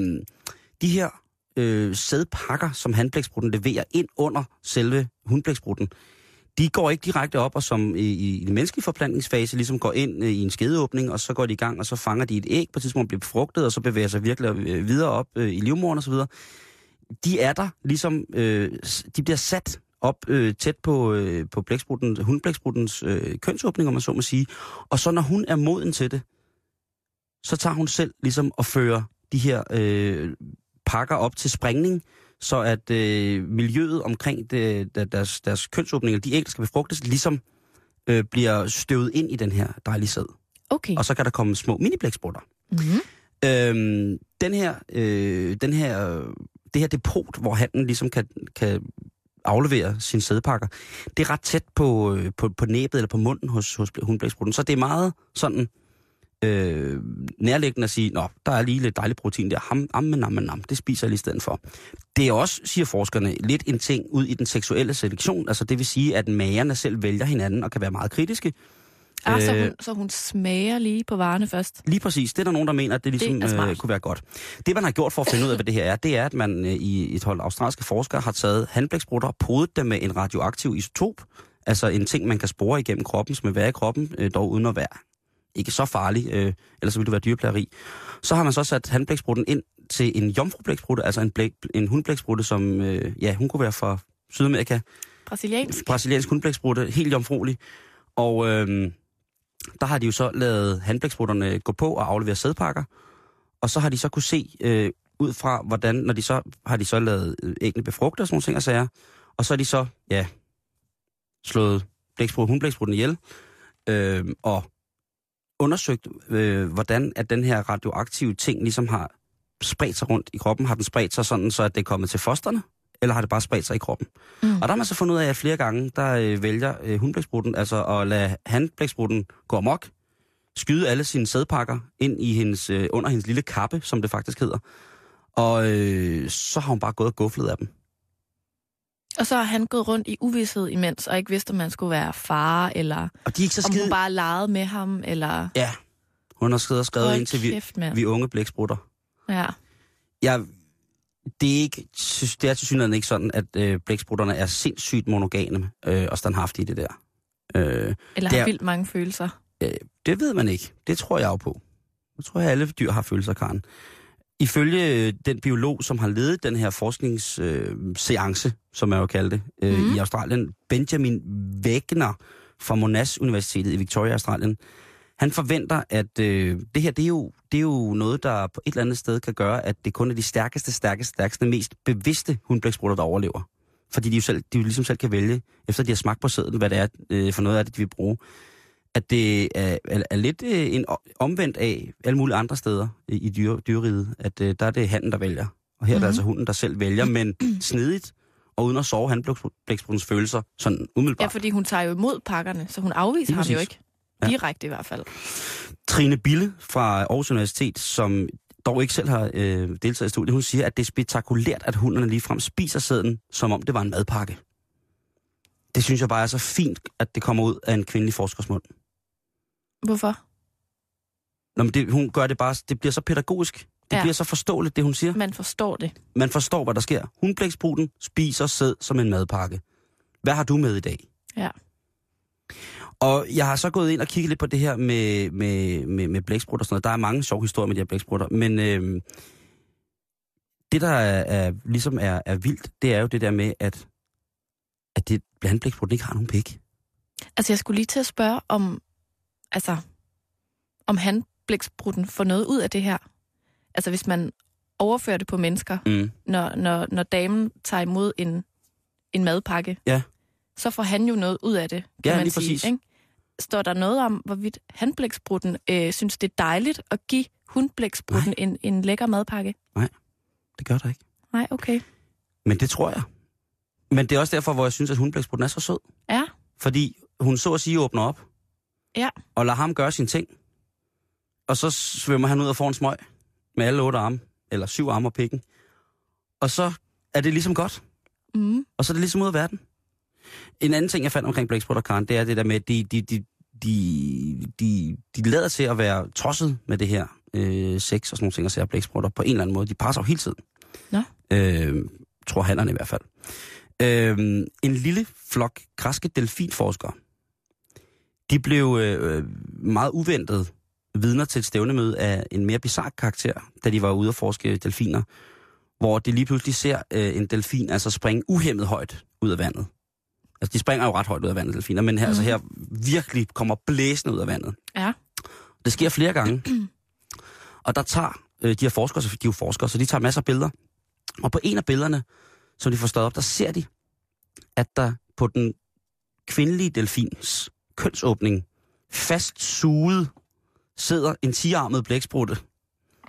de her øh, sædpakker, som handblæksprutten leverer ind under selve hundblæksprutten, de går ikke direkte op og som i, i den menneskelige forplantningsfase ligesom går ind øh, i en skedeåbning, og så går de i gang, og så fanger de et æg på et tidspunkt, bliver befrugtet, og så bevæger sig virkelig øh, videre op øh, i livmoderen osv. De er der ligesom, øh, de bliver sat op øh, tæt på, øh, på blæksprutten, hundblækspruttens øh, kønsåbning, om man så må sige. Og så når hun er moden til det, så tager hun selv ligesom og fører de her øh, pakker op til springning, så at øh, miljøet omkring det, der- deres, deres kønsåbninger, de æg, der skal befrugtes, ligesom øh, bliver støvet ind i den her dejlige sæd. Okay. Og så kan der komme små mini-blæksprutter. Mm-hmm. Øhm, den her, øh, den her, det her depot, hvor handen ligesom kan, kan afleverer sine sædpakker, det er ret tæt på, øh, på, på næbet eller på munden hos, hos hundblæksprutten. Så det er meget sådan øh, nærliggende at sige, nå, der er lige lidt dejligt protein der, ham, am, nam, nam, det spiser jeg lige i stedet for. Det er også, siger forskerne, lidt en ting ud i den seksuelle selektion, altså det vil sige, at magerne selv vælger hinanden og kan være meget kritiske. Ah, så, Øh, hun, så hun smager lige på varerne først. Lige præcis. Det er der nogen, der mener, at det ligesom Det øh, kunne være godt. Det, man har gjort for at finde ud af, hvad det her er, det er, at man øh, i et hold australske forskere har taget handblæksprutter og podet dem med en radioaktiv isotop, altså en ting, man kan spore igennem kroppen, som vil være i kroppen, øh, dog uden at være ikke så farlig, øh, ellers så ville det være dyreplageri. Så har man så sat handblæksprutten ind til en jomfrublæksprutte, altså en, blæk, en hundblæksprutte, som, øh, ja, hun kunne være fra Sydamerika, Brasiliansk. brasiliansk hundblæksprutte, helt jomfruelig. Og øh, der har de jo så lavet handblæksprutterne gå på og aflevere sædpakker. Og så har de så kunne se øh, ud fra, hvordan, når de så har de så lavet øh, æggene befrugte og sådan nogle ting og sager. Og så har de så, ja, slået blæksprutte, hundblæksprutten ihjel. Øh, og undersøgt, øh, hvordan at den her radioaktive ting ligesom har spredt sig rundt i kroppen. Har den spredt sig sådan, så at det er kommet til fosterne? Eller har det bare spredt sig i kroppen? Mm. Og der har man så fundet ud af, at flere gange, der øh, vælger øh, hundblæksprutten, altså at lade handblæksprutten gå amok, skyde alle sine sædpakker ind i hendes, øh, under hendes lille kappe, som det faktisk hedder. Og øh, så har hun bare gået og guflet af dem. Og så har han gået rundt i uvidshed imens, og ikke vidst, om man skulle være far, eller Og de er ikke så om skide... hun bare legede med ham, eller... Ja, hun har skrevet og skrevet ind til vi, vi unge blæksprutter. Ja. Jeg, det er ikke, synes- det er til synligheden ikke sådan, at øh, blæksprutterne er sindssygt monogame øh, og standhaftige i det der. Øh, Eller har er- vildt mange følelser. Øh, det ved man ikke. Det tror jeg jo på. Jeg tror, at alle dyr har følelser, Karen. Ifølge øh, den biolog, som har ledet den her forskningsseance, som jeg jo kalder det, øh, Mhm. i Australien, Benjamin Wegner fra Monash Universitetet i Victoria, Australien, han forventer, at øh, det her, det er, jo, det er jo noget, der på et eller andet sted kan gøre, at det kun er de stærkeste, stærkeste, stærkeste, mest bevidste hundblæksprutter, der overlever. Fordi de jo, selv, de jo ligesom selv kan vælge, efter de har smagt på sæden, hvad det er øh, for noget af det, de vil bruge at det er, er, er lidt øh, en omvendt af alle mulige andre steder i, i dyre, dyreriget, at øh, der er det handen, der vælger. Og her mm-hmm. er det Mhm. altså hunden, der selv vælger, men snedigt og uden at sove handblækspruttens følelser sådan umiddelbart. Ja, fordi hun tager jo imod pakkerne, så hun afviser ham jo ikke. Ja. Direkte i hvert fald. Trine Bille fra Aarhus Universitet, som dog ikke selv har øh, deltaget i studiet, hun siger, at det er spektakulært, at hunderne ligefrem spiser sæden, som om det var en madpakke. Det synes jeg bare er så fint, at det kommer ud af en kvindelig forskers mund. Hvorfor? Nå, men det, hun gør det bare, det bliver så pædagogisk. Det Ja. bliver så forståeligt, det hun siger. Man forstår det. Man forstår, hvad der sker. Hundblækspruten spiser sæd som en madpakke. Hvad har du med i dag? Ja. Og jeg har så gået ind og kigget lidt på det her med, med, med, med blæksprutter og sådan noget. Der er mange sjove historier med de her blæksprutter, men øh, det, der er, er, ligesom er, er vildt, det er jo det der med, at, at det blandt blæksprutten ikke har nogen pik. Altså, jeg skulle lige til at spørge om, altså, om han, blæksprutten, får noget ud af det her. Altså, hvis man overfører det på mennesker, Mm. når, når, når damen tager imod en, en madpakke, Ja. så får han jo noget ud af det, kan Ja, man lige sige. præcis. Ikke? Står der noget om, hvorvidt hanblæksprutten øh, synes, det er dejligt at give hundblæksprutten en, en lækker madpakke? Det gør der ikke. Nej, okay. Men det tror jeg. Men det er også derfor, hvor jeg synes, at hundblæksprutten er så sød. Ja, Fordi hun så at sige åbner op. Ja. Og lader ham gøre sine ting. Og så svømmer han ud og får en smøg. Med alle otte arme. Eller syv arme og pikken. Og så er det ligesom godt. mm, Og så er det ligesom ud af verden. En anden ting, jeg fandt omkring blæksprutter, Karen, det er det der med, at de, de, de, de, de, de lader til at være tosset med det her øh, sex og sådan nogle ting, og ser blæksprutter på en eller anden måde. De passer jo hele tiden. Nå. Øh, tror hannerne i hvert fald. Øh, en lille flok græske delfinforskere, de blev øh, meget uventet vidner til et stævnemøde af en mere bizarre karakter, da de var ude at forske delfiner, hvor de lige pludselig ser øh, en delfin altså springe uhemmet højt ud af vandet. Altså, de springer jo ret højt ud af vandet, delfiner, men her, mm. altså, her virkelig kommer blæsende ud af vandet. ja. Det sker flere gange. Og der tager øh, de her forskere, så de er jo forskere, så de tager masser af billeder. Og på en af billederne, som de får stået op, der ser de, at der på den kvindelige delfins kønsåbning fast suget sidder en tiarmet blæksprutte.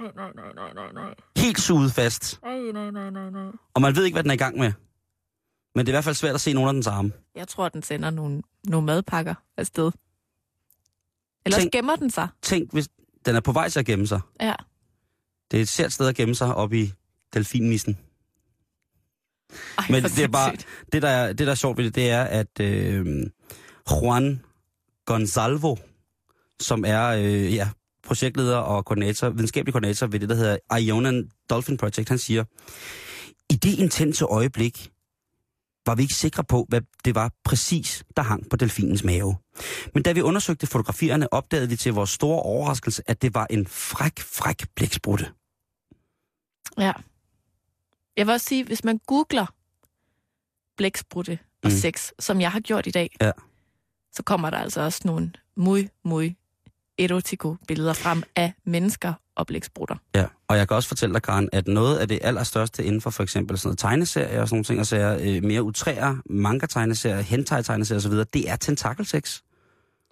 Nej, nej, nej, nej, nej. Helt suget fast. Ej, nej, nej, nej, nej. Og man ved ikke, hvad den er i gang med. Men det er i hvert fald svært at se nogen af dens arme. Jeg tror, den sender nogle, nogle madpakker afsted. Ellers Tænk- gemmer den sig. Tænk, hvis den er på vej til at gemme sig. Ja. Det er et sært sted at gemme sig op i delfinnissen. Ej, Men det er bare, det der, er- det der er sjovt ved det, det er, at øh, Juan Gonzalvo, som er øh, ja, projektleder og koordinator, videnskabelig koordinator ved det, der hedder Ionan Dolphin Project, han siger, i det intense øjeblik var vi ikke sikre på, hvad det var præcis, der hang på delfinens mave. Men da vi undersøgte fotografierne, opdagede vi til vores store overraskelse, at det var en fræk, fræk blæksprutte. Ja. Jeg vil også sige, hvis man googler blæksprutte og Mm. sex, som jeg har gjort i dag, Ja. så kommer der altså også nogle muy, muy erotiko billeder frem af mennesker og blæksprutter. Ja, og jeg kan også fortælle dig, Karen, at noget af det allerstørste inden for for eksempel sådan noget tegneserier og sådan nogle ting, og sager, øh, mere utræer, manga-tegneserier, hentai-tegneserier osv., det er tentakelsex.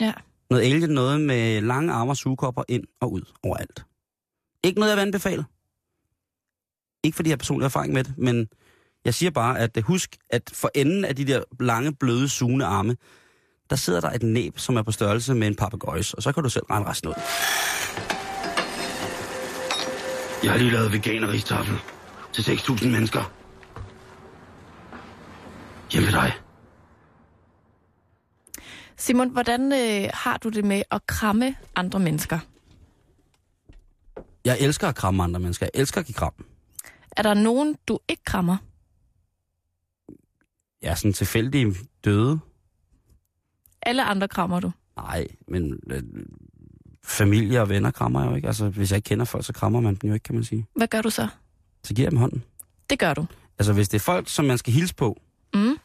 Ja. Noget alien, noget med lange arme og sugekopper ind og ud overalt. Ikke noget, jeg vil anbefale. Ikke fordi jeg har personlig erfaring med det, men jeg siger bare, at øh, husk, at for enden af de der lange, bløde, sugende arme, der sidder der et næb, som er på størrelse med en papegøjs, og så kan du selv regne resten ud. Jeg har lige lavet veganeristafel til 6.000 mennesker. Hjemme ved dig. Simon, hvordan øh, har du det med at kramme andre mennesker? Jeg elsker at kramme andre mennesker. Jeg elsker at give kram. Er der nogen, du ikke krammer? Jeg er sådan tilfældig døde. Alle andre krammer du. Nej, men øh, familie og venner krammer jeg jo ikke. Altså, hvis jeg ikke kender folk, så krammer man dem jo ikke, kan man sige. Hvad gør du så? Så giver jeg dem hånden. Det gør du. Altså, hvis det er folk, som man skal hilse på. Mm.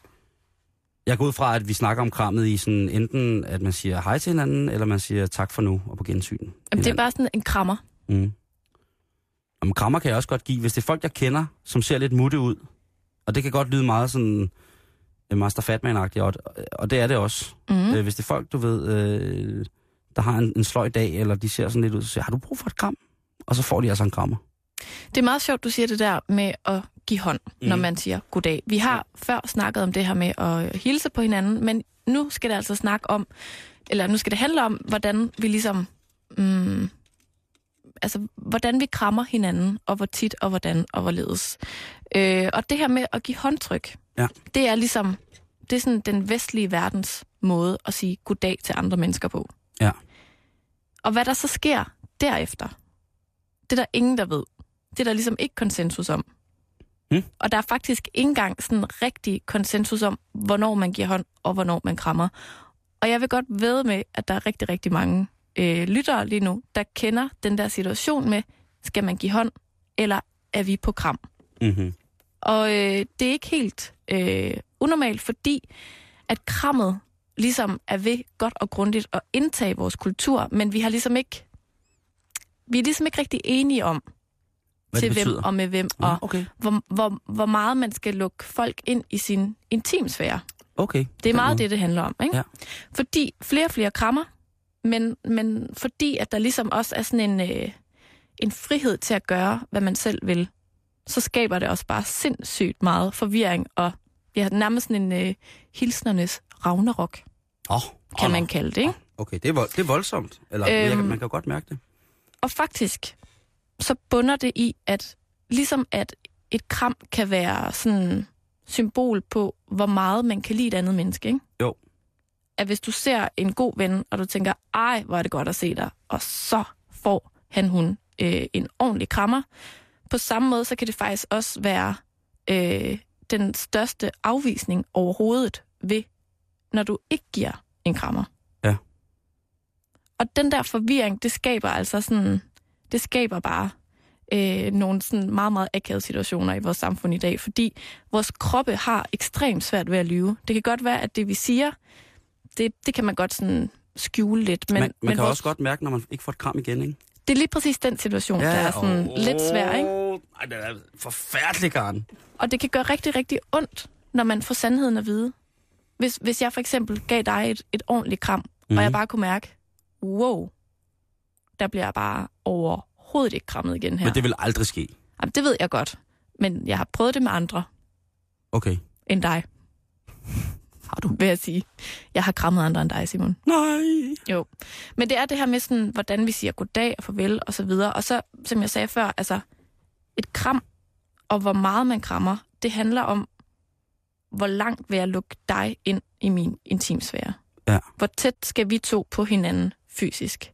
Jeg går ud fra, at vi snakker om krammet i sådan enten, at man siger hej til hinanden, eller man siger tak for nu og på gensyn. Jamen, det er bare sådan en krammer. Mm. Om krammer kan jeg også godt give, hvis det er folk, jeg kender, som ser lidt mutte ud. Og det kan godt lyde meget sådan øh, Master Fatman-agtigt, og, og det er det også. Mm. Mm. Øh, hvis det er folk, du ved, øh, der har en, en sløj dag, eller de ser sådan lidt ud, så siger har du brug for et kram? Og så får de altså en krammer. Det er meget sjovt, du siger det der med at give hånd, mm. når man siger goddag. Vi har før snakket om det her med at hilse på hinanden, men nu skal det altså snakke om eller nu skal det handle om, hvordan vi ligesom, mm, altså hvordan vi krammer hinanden, og hvor tit, og hvordan, og hvorledes. Øh, og det her med at give håndtryk, Ja. det er ligesom, det er sådan den vestlige verdens måde at sige goddag til andre mennesker på. Ja. Og hvad der så sker derefter, det er der ingen, der ved. Det er der ligesom ikke konsensus om. Hmm. Og der er faktisk ikke engang sådan rigtig konsensus om, hvornår man giver hånd, og hvornår man krammer. Og jeg vil godt ved med, at der er rigtig, rigtig mange øh, lyttere lige nu, der kender den der situation med, skal man give hånd, eller er vi på kram? Mm-hmm. Og øh, det er ikke helt øh, unormalt, fordi at krammet ligesom er ved godt og grundigt at indtage vores kultur, men vi har ligesom ikke vi er ligesom ikke rigtig enige om, Hvad til hvem og med hvem, og okay. hvor, hvor, hvor meget man skal lukke folk ind i sin intimsfære. Okay. Det er meget det, det handler om. Ikke? Ja. Fordi flere og flere krammer, men, men fordi at der ligesom også er sådan en, øh, en frihed til at gøre, hvad man selv vil, så skaber det også bare sindssygt meget forvirring, og ja, nærmest sådan en øh, hilsnernes ragnarok, Åh, kan åh, man kalde det. Ikke? Okay, det er, vold, det er voldsomt. Eller øhm, jeg, man kan godt mærke det. Og faktisk, så bunder det i, at ligesom at et kram kan være sådan symbol på, hvor meget man kan lide et andet menneske, ikke? Jo. At hvis du ser en god ven, og du tænker, ej, hvor er det godt at se dig, og så får han, hun øh, en ordentlig krammer. På samme måde, så kan det faktisk også være øh, den største afvisning overhovedet ved, når du ikke giver en krammer. Ja. Og den der forvirring, det skaber altså sådan, det skaber bare øh, nogle sådan meget, meget akavede situationer i vores samfund i dag, fordi vores kroppe har ekstremt svært ved at lyve. Det kan godt være, at det vi siger, det, det kan man godt sådan skjule lidt. Men, man, man men kan vores, også godt mærke, når man ikke får et kram igen, ikke? det er lige præcis den situation, ja, der er sådan åh, lidt svær, ikke? Ej, det er forfærdelig, Karen. Og det kan gøre rigtig, rigtig ondt, når man får sandheden at vide. Hvis, hvis jeg for eksempel gav dig et, et ordentligt kram, mm. Mhm. og jeg bare kunne mærke, wow, der bliver jeg bare overhovedet ikke krammet igen her. Men det vil aldrig ske. Jamen, det ved jeg godt, men jeg har prøvet det med andre Okay. end dig. Har du? Vil jeg sige. Jeg har krammet andre end dig, Simon. Nej. Jo. Men det er det her med, sådan, hvordan vi siger goddag og farvel og så videre. Og så, som jeg sagde før, altså et kram og hvor meget man krammer, det handler om, hvor langt vil jeg lukke dig ind i min intimsfære. Ja. Hvor tæt skal vi to på hinanden fysisk.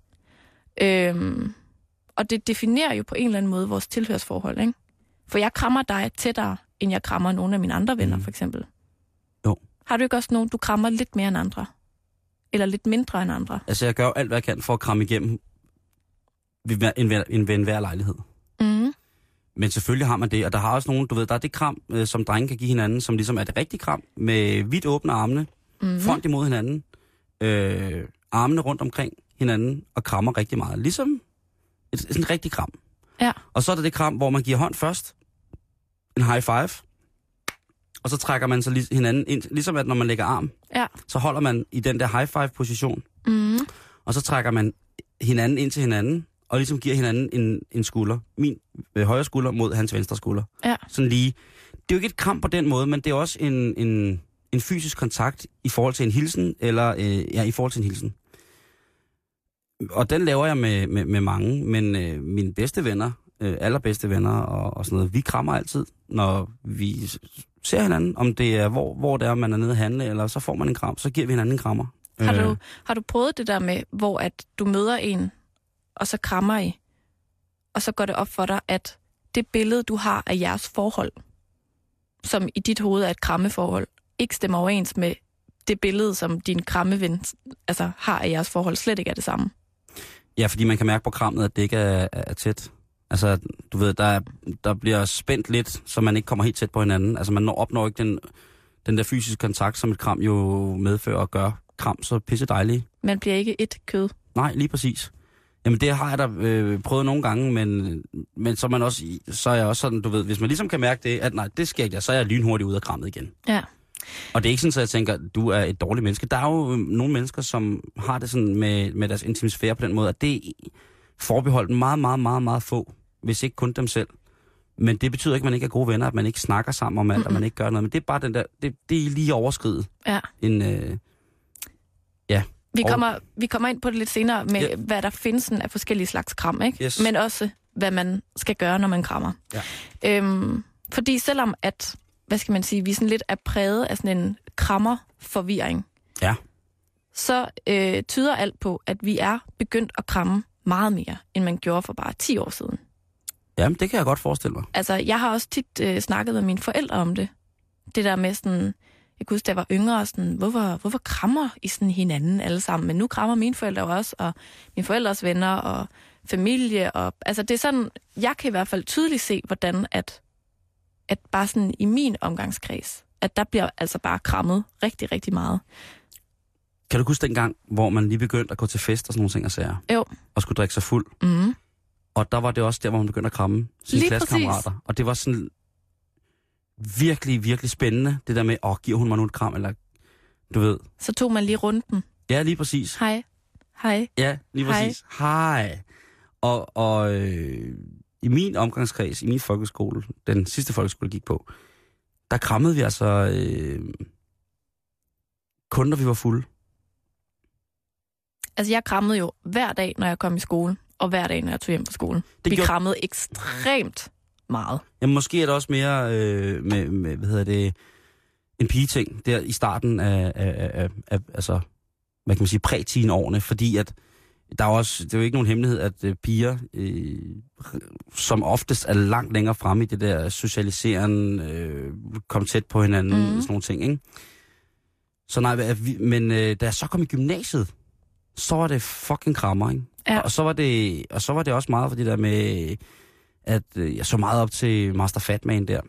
Øhm, og det definerer jo på en eller anden måde vores tilhørsforhold, ikke? For jeg krammer dig tættere, end jeg krammer nogle af mine andre venner, Mm. for eksempel. Jo. Har du ikke også nogen, du krammer lidt mere end andre? Eller lidt mindre end andre? Altså, jeg gør jo alt, hvad jeg kan for at kramme igennem hver- en, hver- en, ved enhver lejlighed. Mm. Men selvfølgelig har man det, og der har også nogen, du ved, der er det kram, øh, som drenge kan give hinanden, som ligesom er det rigtige kram, med vidt åbne armene, Mm. front imod hinanden, øh, armene rundt omkring hinanden, og krammer rigtig meget. Ligesom et, sådan et rigtigt kram. Ja. Og så er der det kram, hvor man giver hånd først, en high five, og så trækker man så lig- hinanden ind, ligesom at når man lægger arm, Ja. så holder man i den der high five position, Mm. og så trækker man hinanden ind til hinanden, og ligesom giver hinanden en, en skulder. Min øh, højre skulder mod hans venstre skulder. Ja. Sådan lige. Det er jo ikke et kram på den måde, men det er også en, en, en fysisk kontakt i forhold til en hilsen, eller øh, ja, i forhold til en hilsen. Og den laver jeg med, med, med mange, men øh, mine bedste venner, øh, allerbedste venner og, og sådan noget, vi krammer altid, når vi ser hinanden, om det er, hvor, hvor det er, man er nede at handle, eller så får man en kram, så giver vi hinanden en krammer. Har, Øh, du, har du prøvet det der med, hvor at du møder en, og så krammer I, og så går det op for dig, at det billede, du har af jeres forhold, som i dit hoved er et krammeforhold, ikke stemmer overens med det billede, som din krammeven altså, har af jeres forhold, slet ikke er det samme. Ja, fordi man kan mærke på krammet, at det ikke er, er tæt. Altså, du ved, der, er, der bliver spændt lidt, så man ikke kommer helt tæt på hinanden. Altså, man når, opnår ikke den, den der fysiske kontakt, som et kram jo medfører og gør kram så pisse dejligt. Man bliver ikke et kød. Nej, lige præcis. Jamen, det har jeg da øh, prøvet nogle gange, men, men så, man også, så er jeg også sådan, du ved, hvis man ligesom kan mærke det, at nej, det sker ikke, så er jeg lynhurtigt ud af krammet igen. Ja. Og det er ikke sådan, at jeg tænker, at du er et dårligt menneske. Der er jo øh, nogle mennesker, som har det sådan med, med deres intimisfære på den måde, at det er forbeholdt meget, meget, meget, meget få, hvis ikke kun dem selv. Men det betyder ikke, at man ikke er gode venner, at man ikke snakker sammen om alt, mm-hmm. at man ikke gør noget. Men det er bare den der, det, det er lige overskridet. Ja. En, øh, Vi Og- kommer, vi kommer ind på det lidt senere med, ja. hvad der findes sådan af forskellige slags kram, ikke? Yes. Men også, hvad man skal gøre, når man krammer. Ja. Øhm, fordi selvom at, hvad skal man sige, vi sådan lidt er præget af sådan en krammerforvirring, Ja. så øh, tyder alt på, at vi er begyndt at kramme meget mere, end man gjorde for bare 10 år siden. Jamen, det kan jeg godt forestille mig. Altså, jeg har også tit øh, snakket med mine forældre om det. Det der med sådan, jeg kan huske, da jeg var yngre, sådan, hvorfor, hvorfor krammer I sådan hinanden alle sammen? Men nu krammer mine forældre også, og mine forældres venner, og familie. Og, altså, det er sådan, jeg kan i hvert fald tydeligt se, hvordan at, at bare sådan i min omgangskreds, at der bliver altså bare krammet rigtig, rigtig meget. Kan du huske dengang, hvor man lige begyndte at gå til fest og sådan nogle ting og sager? Jo. Og skulle drikke sig fuld? Mm. Og der var det også der, hvor man begyndte at kramme sine Lige klassekammerater. Og det var sådan virkelig, virkelig spændende, det der med, åh, giver hun mig nu et kram, eller du ved. Så tog man lige runden. Ja, lige præcis. Hej. Hej. Ja, lige Hej. præcis. Hej. Og, og øh, i min omgangskreds, i min folkeskole, den sidste folkeskole, jeg gik på, der krammede vi altså øh, kun, når vi var fulde. Altså, jeg krammede jo hver dag, når jeg kom i skole, og hver dag, når jeg tog hjem fra skolen. Det Vi gjorde- krammede ekstremt meget. Jamen, måske er det også mere øh, med, med, hvad hedder det, en pigeting der i starten af, af, af, af, altså, hvad kan man sige, præ årene, fordi at der er også, det er jo ikke nogen hemmelighed, at øh, piger, øh, som oftest er langt længere fremme i det der socialiseren, øh, kom tæt på hinanden, mm. Sådan nogle ting, ikke? Så nej, men øh, da jeg så kom i gymnasiet, så var det fucking krammer, ikke? Ja. Og så var det, og så var det også meget for det der med, at øh, jeg så meget op til Master Fatman der.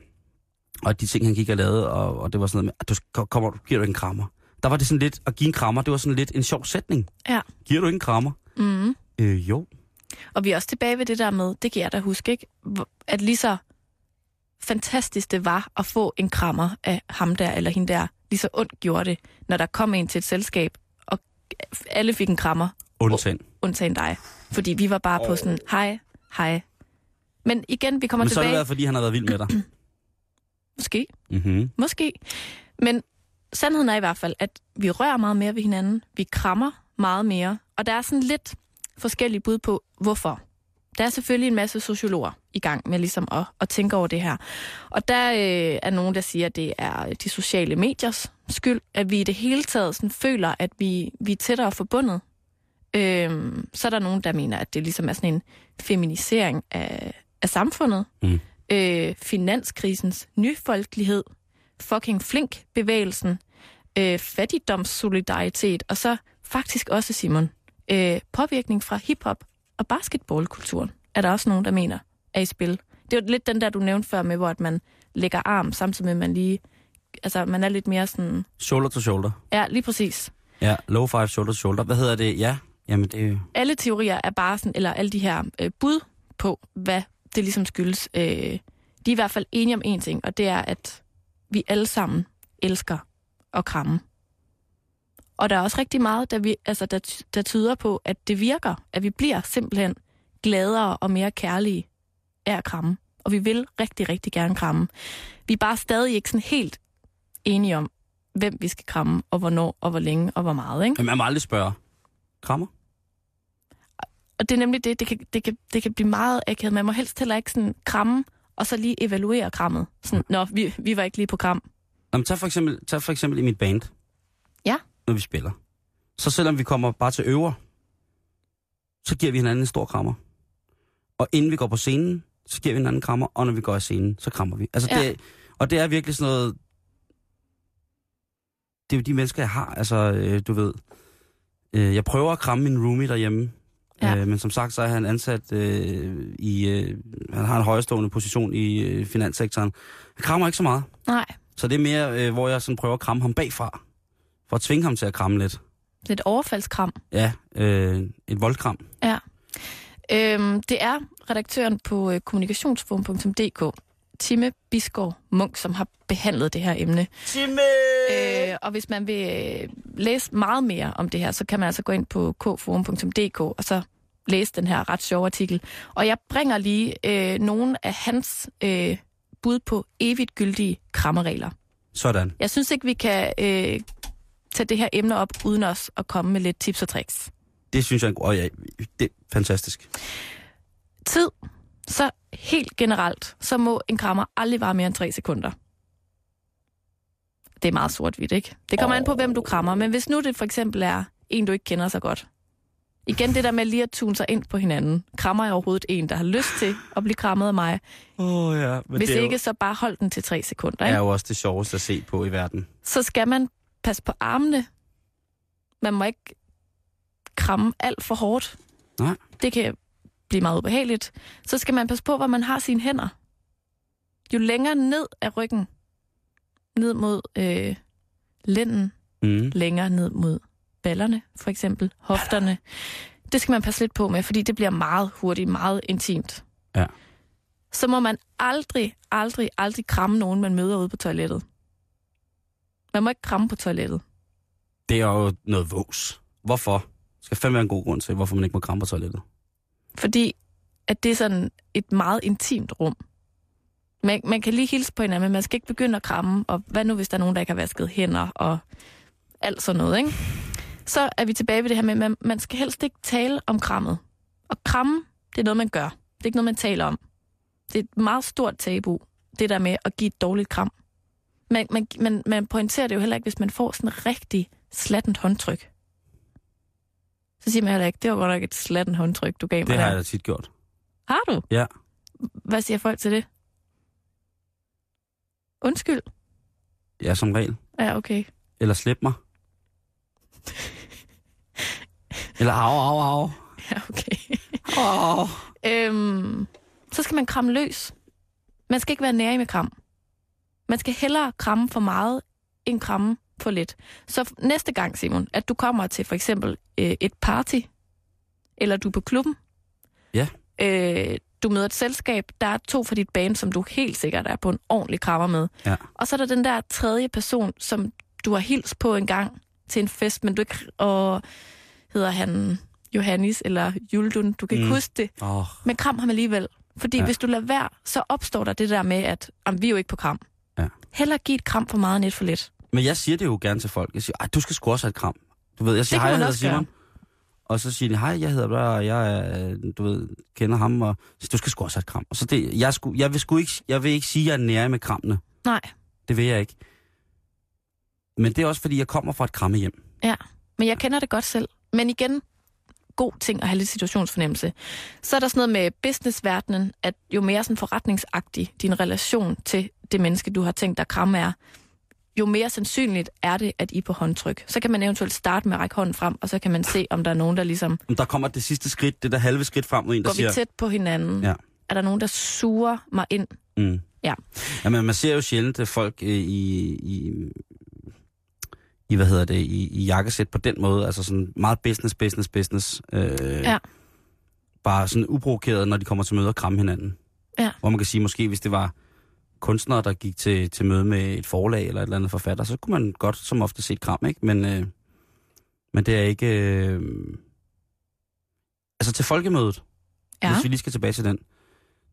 Og de ting, han gik og lavede, og, og det var sådan noget med, at du kommer, giver du ikke en krammer. Der var det sådan lidt, at give en krammer, det var sådan lidt en sjov sætning. Ja. Giver du ikke en krammer? Mm. Øh, jo. Og vi er også tilbage ved det der med, det kan jeg da huske, ikke? At lige så fantastisk det var at få en krammer af ham der eller hende der, lige så ondt gjorde det, når der kom en til et selskab, og alle fik en krammer, Undtagen. undtagen dig. Fordi vi var bare på sådan, hej, hej. Men igen, vi kommer Men så har det tilbage, været, fordi han har været vild med dig. måske, mm-hmm. Måske. Men sandheden er i hvert fald, at vi rører meget mere ved hinanden. Vi krammer meget mere. Og der er sådan lidt forskellige bud på, hvorfor. Der er selvfølgelig en masse sociologer i gang med ligesom at, at tænke over det her. Og der øh, er nogen, der siger, at det er de sociale mediers skyld, at vi i det hele taget sådan føler, at vi, vi er tættere forbundet. Øhm, så er der nogen, der mener, at det ligesom er sådan en feminisering af, af samfundet. Mm. Øh, finanskrisens nyfolkelighed, fucking flink bevægelsen, øh, fattigdomssolidaritet, og så faktisk også, Simon, øh, påvirkning fra hiphop og basketballkulturen, er der også nogen, der mener er i spil. Det er jo lidt den der, du nævnte før med, hvor at man lægger arm, samtidig med, at man lige, altså man er lidt mere sådan, Shoulder to shoulder. ja, lige præcis. Ja, low five, shoulder to shoulder. Hvad hedder det? Ja, jamen det. Alle teorier er bare sådan, eller alle de her øh, bud på, hvad det ligesom skyldes, øh, de er i hvert fald enige om en ting, og det er, at vi alle sammen elsker at kramme. Og der er også rigtig meget, der, vi, altså, der, der tyder på, at det virker, at vi bliver simpelthen gladere og mere kærlige af at kramme. Og vi vil rigtig, rigtig gerne kramme. Vi er bare stadig ikke sådan helt enige om, hvem vi skal kramme, og hvornår, og hvor længe, og hvor meget. Ikke? Men man må aldrig spørge. Krammer? Og det er nemlig det, det kan, det kan, det kan blive meget akavet. Man må helst heller ikke sådan kramme, og så lige evaluere krammet. Sådan, Nå, vi, vi var ikke lige på kram. Nå, men tag for, eksempel, tag for eksempel i mit band. Ja. Når vi spiller. Så selvom vi kommer bare til øver, så giver vi hinanden en stor krammer. Og inden vi går på scenen, så giver vi hinanden en krammer, og når vi går af scenen, så krammer vi. Altså Ja. det, og det er virkelig sådan noget... Det er jo de mennesker, jeg har. Altså, øh, du ved... Øh, jeg prøver at kramme min roomie derhjemme. Ja. Øh, men som sagt, så er han ansat øh, i... Øh, han har en højstående position i øh, finanssektoren. Han krammer ikke så meget. Nej, Så det er mere, øh, hvor jeg sådan prøver at kramme ham bagfra. For at tvinge ham til at kramme lidt. et overfaldskram. Ja, øh, et voldkram. Ja. Øhm, det er redaktøren på øh, kommunikationsforum.dk, Timme Bisgaard Munk, som har behandlet det her emne. Timme! Øh, og hvis man vil øh, læse meget mere om det her, så kan man altså gå ind på kforum.dk og så læse den her ret sjove artikel. Og jeg bringer lige øh, nogle af hans øh, bud på evigt gyldige krammeregler. Sådan. Jeg synes ikke, vi kan øh, tage det her emne op, uden os at komme med lidt tips og tricks. Det synes jeg er en god... Ja, det er fantastisk. Tid. Så helt generelt, så må en krammer aldrig vare mere end 3 sekunder. Det er meget sort-hvidt, ikke? Det kommer oh. an på, hvem du krammer. Men hvis nu det for eksempel er en, du ikke kender så godt. Igen det der med lige at tune sig ind på hinanden. Krammer jeg overhovedet en, der har lyst til at blive krammet af mig? Oh, ja. Men Hvis det er ikke, jo, så bare hold den til 3 sekunder. er Ikke? jo også det sjoveste at se på i verden. Så skal man passe på armene. Man må ikke kramme alt for hårdt. Nej. Det kan blive meget ubehageligt. Så skal man passe på, hvor man har sine hænder. Jo længere ned af ryggen, ned mod øh, lænden, Mm. længere ned mod ballerne, for eksempel, hofterne. Det skal man passe lidt på med, fordi det bliver meget hurtigt, meget intimt. Ja. Så må man aldrig, aldrig, aldrig kramme nogen, man møder ude på toilettet. Man må ikke kramme på toilettet. Det er jo noget vås. Hvorfor? Det skal fandme være en god grund til, hvorfor man ikke må kramme på toilettet. Fordi at det er sådan et meget intimt rum. Man, man kan lige hilse på hinanden, men man skal ikke begynde at kramme. Og hvad nu, hvis der er nogen, der ikke har vasket hænder og alt sådan noget, ikke? Så er vi tilbage ved det her med, at man, man skal helst ikke tale om krammet. Og kramme, det er noget, man gør. Det er ikke noget, man taler om. Det er et meget stort tabu, det der med at give et dårligt kram. Man, man, man, man pointerer det jo heller ikke, hvis man får sådan en rigtig slattent håndtryk. Så siger man heller ikke, det var godt nok et slattent håndtryk, du gav mig Det har der. jeg da tit gjort. Har du? Ja. Hvad siger folk til det? Undskyld. Ja, som regel. Ja, okay. Eller slip mig. Eller au, au, au. Ja, okay. au. øhm, så skal man kramme løs. Man skal ikke være nærig med kram. Man skal hellere kramme for meget, end kramme for lidt. Så næste gang, Simon, at du kommer til for eksempel øh, et party, eller du er på klubben, Ja. øh, du møder et selskab, der er to fra dit band, som du helt sikkert er på en ordentlig krammer med. Ja. Og så er der den der tredje person, som du har hils på en gang til en fest, men du ikke... Og hedder han Johannes eller Juldun, du kan ikke Mm. huske det. Oh, Men kram ham alligevel. Fordi Ja. hvis du lader være, så opstår der det der med, at jamen, vi er jo ikke på kram. Ja. Heller give et kram for meget end et for lidt. Men jeg siger det jo gerne til folk. Jeg siger, du skal sgu også have et kram. Du ved, jeg siger, hej, jeg hedder Simon. Og så siger de, hej, jeg hedder og jeg du ved, kender ham, og så du skal sgu også have et kram. Og så det, jeg, sku, jeg, vil sgu ikke, jeg vil ikke sige, at jeg er nære med krammene. Nej, Det vil jeg ikke. Men det er også, fordi jeg kommer fra et krammehjem. ja. Men jeg kender det godt selv. Men igen, god ting at have lidt situationsfornemmelse. Så er der sådan noget med businessverdenen, at jo mere sådan forretningsagtig din relation til det menneske, du har tænkt dig at kramme er, jo mere sandsynligt er det, at I er på håndtryk. Så kan man eventuelt starte med at række hånden frem, og så kan man se, om der er nogen, der ligesom der kommer det sidste skridt, det der halve skridt frem mod en, der går vi siger... tæt på hinanden. Ja. Er der nogen, der suger mig ind? Mm. Ja. Jamen, man ser jo sjældent at folk øh, i, i, i, hvad hedder det, i, i jakkesæt på den måde, altså sådan meget business, business, business. Øh, Ja. Bare sådan uprovokeret, når de kommer til møde og kramme hinanden. Ja. Hvor man kan sige, måske hvis det var kunstnere, der gik til, til møde med et forlag eller et eller andet forfatter, så kunne man godt som ofte se et kram, ikke? Men, øh, men det er ikke... Øh, altså til folkemødet, Ja. hvis vi lige skal tilbage til den,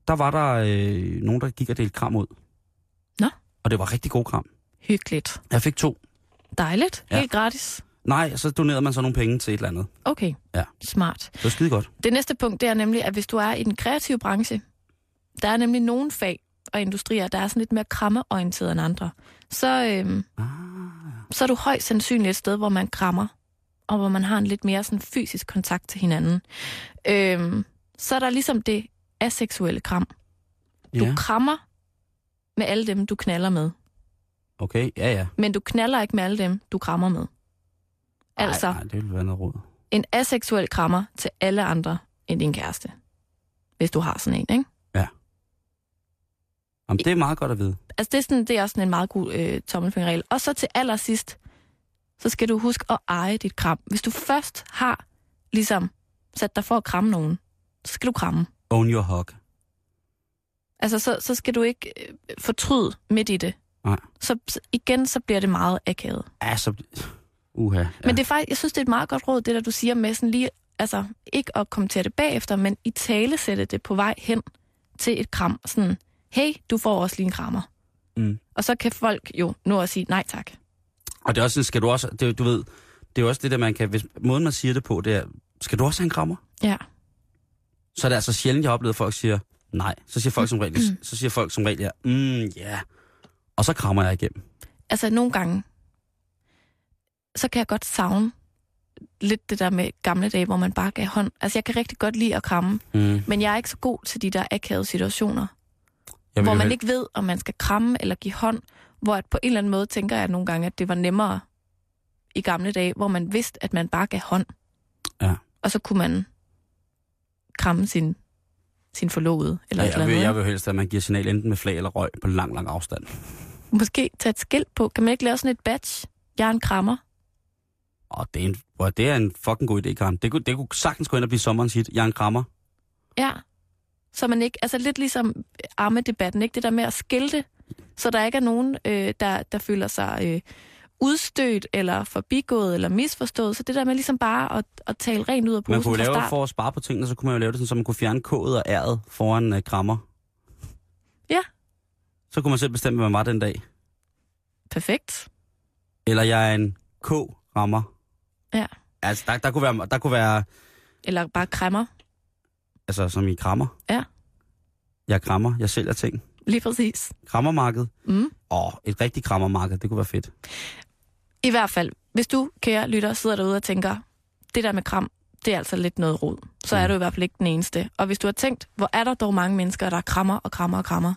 der var der øh, nogen, der gik og delte kram ud. Nå. Og det var rigtig god kram. Hyggeligt. Jeg fik to. Dejligt. Ja. Helt gratis. Nej, så donerede man så nogle penge til et eller andet. Okay. Ja. Smart. Det var skide godt. Det næste punkt, det er nemlig, at hvis du er i den kreative branche, der er nemlig nogle fag og industrier, der er sådan lidt mere krammeorienteret end andre, så, øhm, Ah. så er du højst sandsynligt et sted, hvor man krammer, og hvor man har en lidt mere sådan fysisk kontakt til hinanden. Øhm, så er der ligesom det aseksuelle kram. Du Ja, krammer med alle dem, du knaller med, okay. Ja, ja. men du knaller ikke med alle dem, du krammer med. Altså, Nej, nej, det ville være noget råd. en aseksuel krammer til alle andre end din kæreste. Hvis du har sådan en, ikke? Jamen, det er meget godt at vide. Altså, det er, sådan, det er også sådan en meget god øh, tommelfingerregel. Og så til allersidst, så skal du huske at eje dit kram. Hvis du først har ligesom sat dig for at kramme nogen, så skal du kramme. Own your hug. Altså, så, så skal du ikke øh, fortryde midt i det. Nej. Så, så igen, så bliver det meget akavet. Ja, så... Uha. Ja. Men det er faktisk, jeg synes, det er et meget godt råd, det der du siger med sådan lige, altså ikke at kommentere det bagefter, men i tale sætte det på vej hen til et kram. Sådan, hey, du får også lige en krammer. Mm. Og så kan folk jo nå at sige nej tak. Og det er også skal du også, det, du ved, det er også det der, man kan, hvis måden man siger det på, det er, skal du også have en krammer? Ja. Så er det altså sjældent, jeg har oplevet, at folk siger nej. Så siger folk som regel, så siger folk som regel, ja, mm. Yeah. Og så krammer jeg igennem. Altså, nogle gange, så kan jeg godt savne lidt det der med gamle dage, hvor man bare gav hånd. Altså, jeg kan rigtig godt lide at kramme, Mm. men jeg er ikke så god til de der akavede situationer, Jeg hvor man ikke ved, om man skal kramme eller give hånd, hvor at på en eller anden måde tænker jeg nogle gange, at det var nemmere i gamle dage, hvor man vidste, at man bare gav hånd. Ja. Og så kunne man kramme sin, sin forlovede, eller Ja, et eller jeg, vil, jeg vil helst, at man giver signal enten med flag eller røg på lang, lang afstand. Måske tage et skilt på. Kan man ikke lave sådan et badge? Jeg er en krammer. Og det er en, det er en fucking god idé, Karen. Det kunne, det kunne sagtens gå ind og blive sommerens hit. Jeg er en krammer. Ja. Så man ikke, altså lidt ligesom armedebatten, ikke? Det der med at skilte, så der ikke er nogen, øh, der, der føler sig øh, udstødt, eller forbigået, eller misforstået. Så det der med ligesom bare at, at tale rent ud af Man posen kunne fra lave, start. for at spare på tingene, så kunne man jo lave det sådan, så man kunne fjerne k'et og r'et foran uh, krammer. Ja. Så kunne man selv bestemme, hvad man var den dag. Perfekt. Eller jeg er en K-rammer. Ja. Altså, der, der, kunne være, der kunne være, Eller bare krammer. Altså som i krammer. Ja. Jeg krammer, jeg sælger ting. Lige præcis. Krammermarked. Mm. Åh, et rigtigt krammermarked, det kunne være fedt. I hvert fald, hvis du, kære lytter, sidder derude og tænker, det der med kram, det er altså lidt noget rod, så er Mm. du i hvert fald ikke den eneste. Og hvis du har tænkt, hvor er der dog mange mennesker, der krammer og krammer og krammer,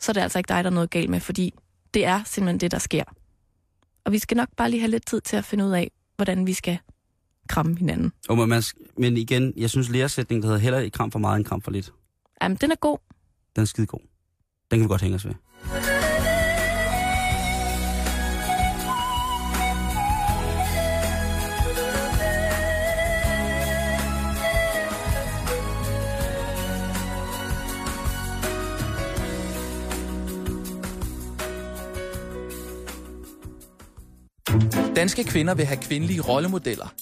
så er det altså ikke dig, der er noget galt med, fordi det er simpelthen det, der sker. Og vi skal nok bare lige have lidt tid til at finde ud af, hvordan vi skal kramme hinanden. Og man, man, men igen, jeg synes læresætningen, der hedder heller ikke kram for meget end kram for lidt. Jamen, den er god. Den er skide god. Den kan vi godt hænge os ved. Danske kvinder vil have kvindelige rollemodeller.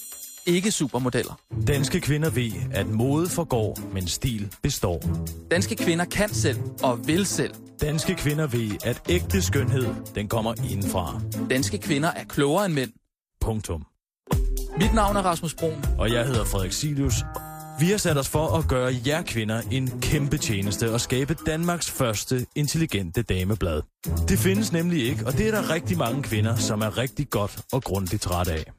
Ikke supermodeller. Danske kvinder ved, at mode forgår, men stil består. Danske kvinder kan selv og vil selv. Danske kvinder ved, at ægte skønhed, den kommer indenfra. Danske kvinder er klogere end mænd. Punktum. Mit navn er Rasmus Brun. Og jeg hedder Frederik Silius. Vi har sat os for at gøre jer kvinder en kæmpe tjeneste og skabe Danmarks første intelligente dameblad. Det findes nemlig ikke, og det er der rigtig mange kvinder, som er rigtig godt og grundigt træt af.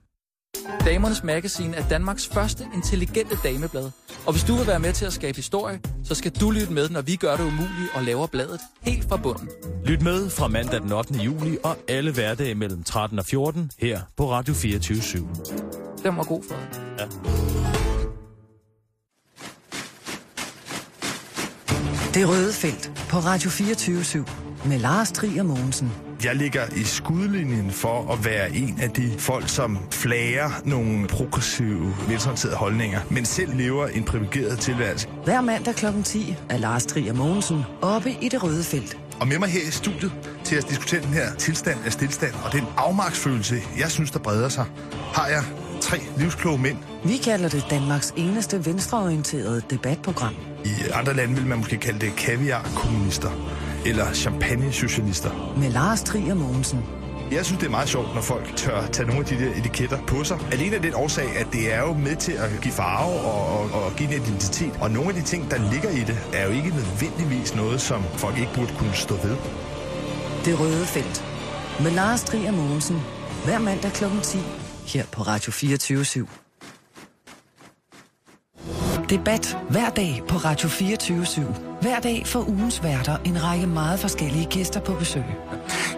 Damernes Magasin er Danmarks første intelligente dameblad. Og hvis du vil være med til at skabe historie, så skal du lytte med, når vi gør det umuligt og laver bladet helt fra bunden. Lyt med fra mandag den 8. juli og alle hverdage mellem 13 og 14 her på Radio 24 /7. Den var god for Det røde felt på Radio 24 med Lars Trier Mogensen. Jeg ligger i skudlinjen for at være en af de folk, som flager nogle progressive, velsorterede holdninger, men selv lever en privilegeret tilværelse. Hver mandag kl. 10 er Lars Trier Mogensen oppe i det røde felt. Og med mig her i studiet til at diskutere den her tilstand af stillstand og den afmarksfølelse, jeg synes, der breder sig, har jeg tre livskloge mænd. Vi kalder det Danmarks eneste venstreorienterede debatprogram. I andre lande vil man måske kalde det kaviar-kommunister eller champagne-socialister. Med Lars Trier Mogensen. Jeg synes, det er meget sjovt, når folk tør tage nogle af de der etiketter på sig. Alene af den årsag, at det er jo med til at give farve og, og, og give en identitet. Og nogle af de ting, der ligger i det, er jo ikke nødvendigvis noget, som folk ikke burde kunne stå ved. Det røde felt. Med Lars Trier Mogensen. Hver mandag kl. 10 her på Radio 24 Debat hver dag på Radio 24 /7. Hver dag får ugens værter en række meget forskellige gæster på besøg.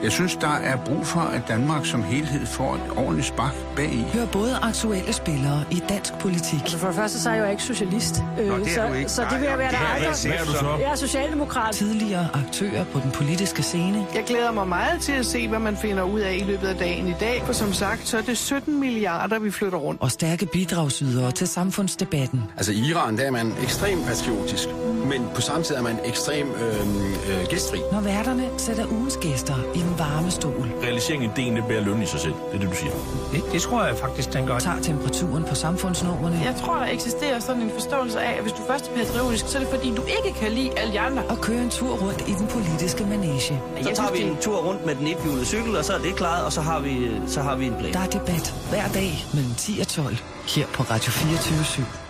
Jeg synes, der er brug for, at Danmark som helhed får et ordentligt spark bag i. Hør både aktuelle spillere i dansk politik, Altså for det første, så er jeg jo ikke socialist. Øh, Nå, det er så, du ikke. så det vil jeg være der aldrig. Hvad er du så? Jeg er socialdemokrat. tidligere aktører på den politiske scene, Jeg glæder mig meget til at se, hvad man finder ud af i løbet af dagen i dag. For som sagt, så er det 17 milliarder, vi flytter rundt. og stærke bidragsydere til samfundsdebatten. Altså i Iran, der er man ekstremt patriotisk, men på samme tid er man ekstrem øh, øh, gæstfri. Når værterne sætter ugens gæster i den varme stol. Realiseringen af ideen, det bliver løn i sig selv. Det er det, du siger. Det, det tror jeg faktisk, den gør. Tager temperaturen på samfundsnormerne. Jeg tror, der eksisterer sådan en forståelse af, at hvis du først er patriotisk, så er det fordi, du ikke kan lide alle andre. Og kører en tur rundt i den politiske manege. Så tager vi en tur rundt med den ethjulede cykel, og så er det klaret, og så har vi, så har vi en plan. Der er debat hver dag mellem 10 og 12 her på Radio 24 /7.